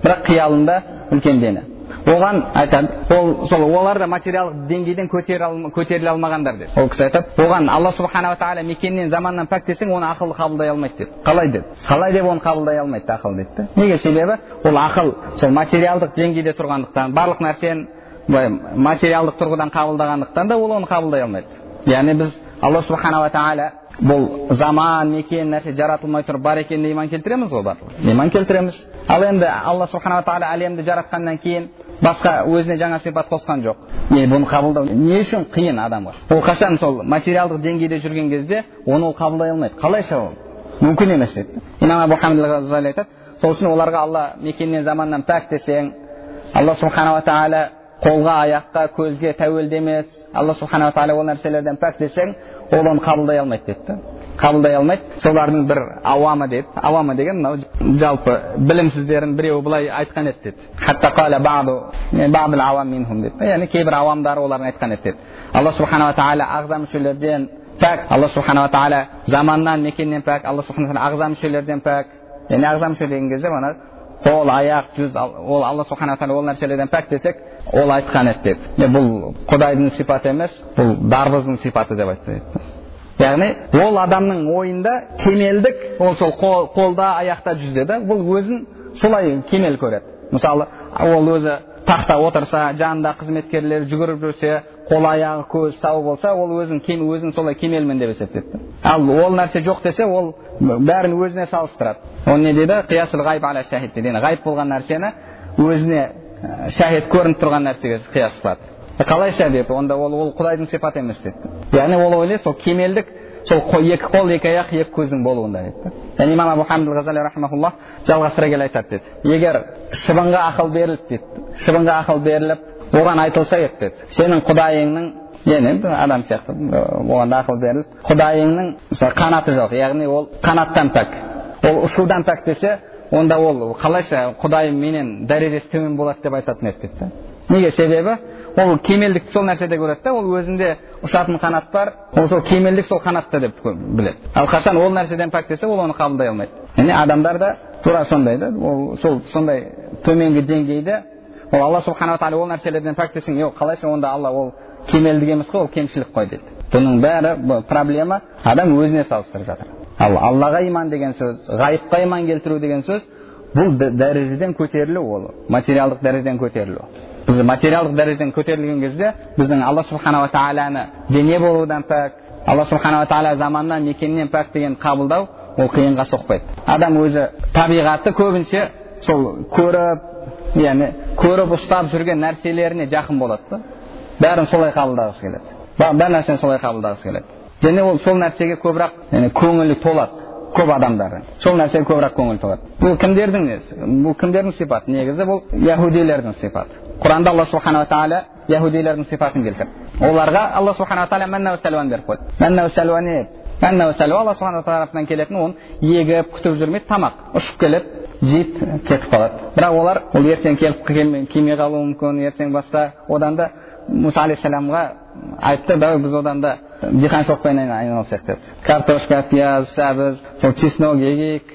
бірақ қиялында үлкен дене оған айтады ол сол олар да материалдық деңгейден көтеріле алмағандар деді. Ол кісі айтады оған алла субханала тағала мекеннен заманнан пәк десең оны ақыл қабылдай алмайды деді қалай деді? Қалай деп оны қабылдай алмайды ақыл дейді да неге себебі? Ол ақыл сол материалдық деңгейде тұрғандықтан барлық нәрсені былай материалдық тұрғыдан қабылдағандықтан да ол оны қабылдай алмайды. Яғни біз алла субханала тағала бұл заман мекен нәрсе жаратылмай тұрып бар екеніне иман келтіреміз ғой барлығы? Иман келтіреміз? Ал енді алла субханала тағала әлемді жаратқаннан кейін басқа өзіне жаңа сипат қосқан жоқ. Не бұны қабылдау не үшін қиын адамға ол қашан сол материалдық деңгейде жүрген кезде оны ол қабылдай алмайды? Қалайша ол? Мүмкін емес дейді. Имам абу айтады сол үшін оларға алла мекеннен заманнан пәк десең алла субханала тағала қолға аяққа көзге тәуелді емес. Алла субханала тағала ол нәрселерден пәк десең ол оны қабылдай алмайды деді да қабылдай алмайды солардың бір ауамы деді ауамы деген мынау жалпы білімсіздерін біреуі былай айтқан еді деді яғни кейбір ауамдары олардың айтқан еді деді алла субханала тағала ағза мүшелерден пәк алла субханала тағала заманнан мекеннен пәк алла субхана тағала ағза мүшелерден пәк яғни ағза мүше деген кезде мана қол аяқ жүз ол алла субхана тағала ол нәрселерден пәк десек ол айтқан еді деді. Бұл құдайдың сипаты емес бұл дарбыздың сипаты деп айтты деді. Яғни ол адамның ойында кемелдік ол сол қолда аяқта жүзде да бұл өзін солай кемел көреді. Мысалы ол өзі тақта отырса жанында қызметкерлер жүгіріп жүрсе қол аяғы көз сау болса ол өзін кем өзін солай кемелмін деп есептейді ал ол нәрсе жоқ десе ол бәрін өзіне салыстырады. Оны не дейді? Ғайып болған нәрсені өзіне шахид көрініп тұрған нәрсеге қияс қылады. Қалайша деді онда ол ол құдайдың сипаты емес деді. Яғни ол ойлайды сол кемелдік сол екі қол екі аяқ екі көздің болуында дейді және имам абу рахмауллах жалғастыра келе айтады деді. Егер шыбынға ақыл беріліп дейді шыбынға ақыл беріліп оған айтылса еді деді. Сенің құдайыңның енді адам сияқты оған ақыл беріліп құдайыңның қанаты жоқ. Яғни ол қанаттан пәк. Ол ұшудан пәк десе онда ол қалайша құдайым менен дәрежесі төмен болады деп айтатын еді дейді неге? Себебі ол кемелдікті сол нәрседе көреді да ол өзінде ұшатын қанат бар ол сол кемелдік сол қанатта деп біледі. Ал қашан ол нәрседен пәк десе ол оны қабылдай алмайды. Яғни адамдар да тура сондай да ол сол сондай төменгі деңгейде ол алла субханала тағала ол нәрселерден пәк десең жоқ қалайша онда алла ол кемелдік емес қой ол кемшілік қой дейді. Бұның бәрі проблема адам өзіне салыстырып жатыр. Ал аллаға иман деген сөз ғайыпқа иман келтіру деген сөз бұл дәрежеден көтерілу ол материалдық дәрежеден көтерілу біз материалдық дәрежеден көтерілген кезде біздің алла субханала тағаланы дене болудан пәк алла субханала тағала заманнан мекеннен пәк деген қабылдау ол қиынға соқпайды адам өзі табиғаты көбінше сол көріп яғни көріп ұстап жүрген нәрселеріне жақын болады да бәрін солай қабылдағысы келеді бар нәрсені солай қабылдағысы келеді және ол сол нәрсеге көбірек яғни көңілі толады көп адамдар сол нәрсеге көбірек көңіл толады бұл кімдердің несі бұл кімдердің сипаты негізі бұл яхудилердің сипаты құранда алла субханала тағала яхудилердің сипатын келтірді оларға алла субханала тағала мәнна сәлуан беріп қойды мәнна сәлуа не мәнна сәлуа алла субхана тарапынан келетін оны егіп күтіп жүрмейді тамақ ұшып келеді жейді кетіп қалады бірақ олар ол ертең келіп келмей қалуы мүмкін ертең басқа одан да мұса алейхисаламға айтты давай біз одан да диқаншылықпен айналысайық деп картошка пияз сәбіз сол чеснок егейік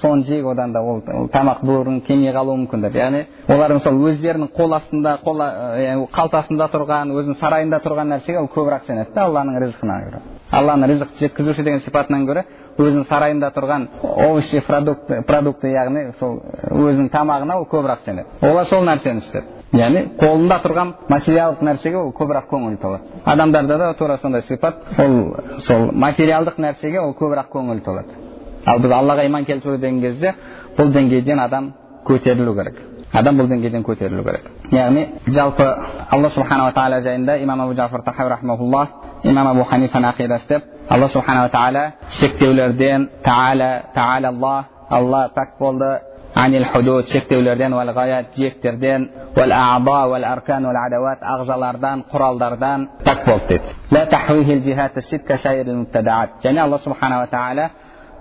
соны жейік одан да ол, тамақ бұрын келмей қалуы мүмкін деп яғни олар мысалы өздерінің қол астында қалтасында тұрған өзінің сарайында тұрған нәрсеге ол көбірек сенеді да алланың ризқына гөрі алланың ризық жеткізуші деген сипатынан гөрі өзінің сарайында тұрған овощи продукты яғни сол өзінің тамағына ол көбірек сенеді олар сол нәрсені істеді яғни қолында тұрған материалдық нәрсеге ол көбірек көңіл толады. Адамдарда да тура сондай сипат. Ол сол материалдық нәрсеге ол көбірек көңіл толады. Ал біз аллаға иман келтіру деген кезде бұл деңгейден адам көтерілу керек. Адам бұл деңгейден көтерілу керек. Яғни жалпы алла субханала тағала жайында имам абу жафар тахави рахмауллах имам абу ханифаның ақидасы деп алла субханала тағала шектеулерден тағала тағала алла алла пәк болды анил худуд шектеулерден уәл гаят жиектерден уәл аъда уәл аркан уәл адават ағзалардан құралдардан пәк болды деді және алла субханала тағала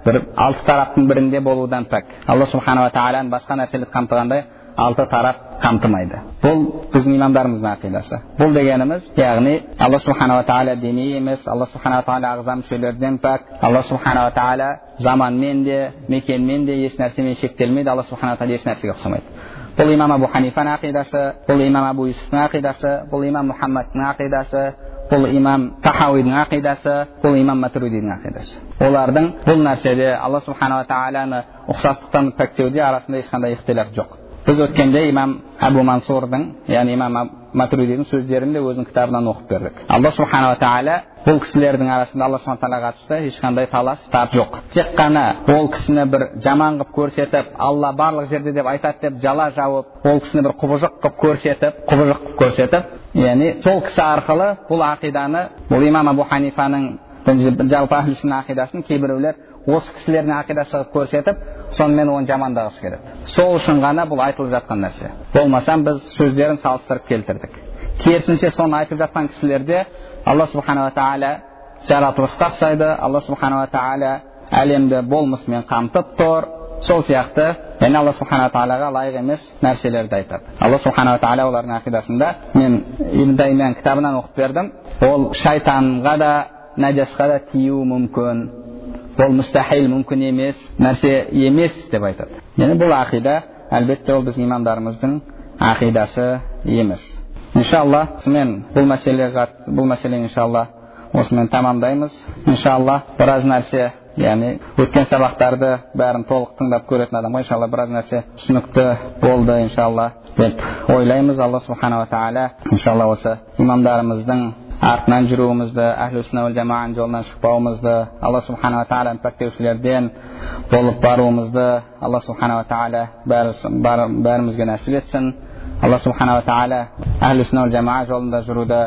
бір алты тараптың бірінде болудан пәк алла субханала тағаланы басқа нәрселерді қамтығандай алты тарап қамтымайды бұл біздің имамдарымыздың ақидасы бұл дегеніміз яғни алла субханала тағала діни емес алла субханала тағала ағза мүшелерден пәк алла субханала тағала заманмен де мекенмен де еш нәрсемен шектелмейді алла субханала тағала еш нәрсеге ұқсамайды бұл имам абу ханифаның ақидасы бұл имам абу юсуфтың ақидасы бұл имам мұхаммадтың ақидасы бұл имам тахауидің ақидасы бұл имам матуридидің ақидасы олардың бұл нәрседе алла субханала тағаланы ұқсастықтан пәктеуде арасында ешқандай ихтилаф жоқ біз өткенде имам әбу мансурдың яғни имам матуридидің сөздерін де өзінің кітабынан оқып бердік алла субханала тағала бұл кісілердің арасында алла субхан тағалаға қатысты ешқандай талас тап жоқ тек қана ол кісіні бір жаман қылып көрсетіп алла барлық жерде деп айтады деп жала жауып ол кісіні бір құбыжық қылып көрсетіп құбыжық қылып көрсетіп яғни сол кісі арқылы бұл ақиданы бұл имам абу ханифаның жалпы ақидасын кейбіреулер осы кісілердің ақидасы қылып көрсетіп сонымен оны жамандағысы келеді сол үшін ғана бұл айтылып жатқан нәрсе болмасам біз сөздерін салыстырып келтірдік керісінше соны айтып жатқан кісілерде алла субханала тағала жаратылысқа ұқсайды алла субханала тағала әлемді болмысымен қамтып тұр сол сияқты яғни алла субханала тағалаға лайық емес нәрселерді айтады алла субханала тағала олардың ақидасында мен кітабынан оқып бердім ол шайтанға да нәжасқа да тиюі мүмкін ол мұстахил мүмкін емес нәрсе емес деп айтады. Яғни бұл ақида әлбетте ол біздің имамдарымыздың ақидасы емес. Иншалла осымен бұл мәселеге бұл мәселені иншалла осымен тамамдаймыз. Иншалла біраз нәрсе яғни өткен сабақтарды бәрін толық тыңдап көретін адамға иншалла біраз нәрсе түсінікті болды иншалла деп ойлаймыз. Алла субханала тағала иншалла осы имамдарымыздың артынан жүруімізді әхлі сүнна жолынан шықпауымызды алла субханала тағаланы пәктеушілерден болып баруымызды алла субханала тағала бәрімізге нәсіп етсін алла субханала тағала әхлі сүнна жамаа жолында жүруді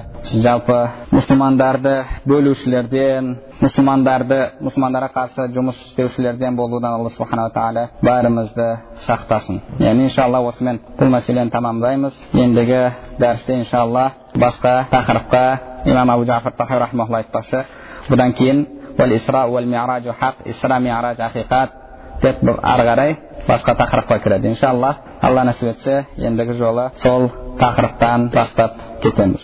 жалпы мұсылмандарды бөлушілерден мұсылмандарды мұсылмандарға қарсы жұмыс істеушілерден болудан алла субханала тағала бәрімізді сақтасын яғни иншалла осымен бұл мәселені тамамдаймыз ендігі дәрісте иншалла басқа тақырыпқа имам абу жафар рахмалла айтпақшы бұдан кейін исра ми'раж ақиқат деп ары қарай басқа тақырыпқа кіреді иншалла алла нәсіп етсе ендігі жолы сол тақырыптан бастап кетеміз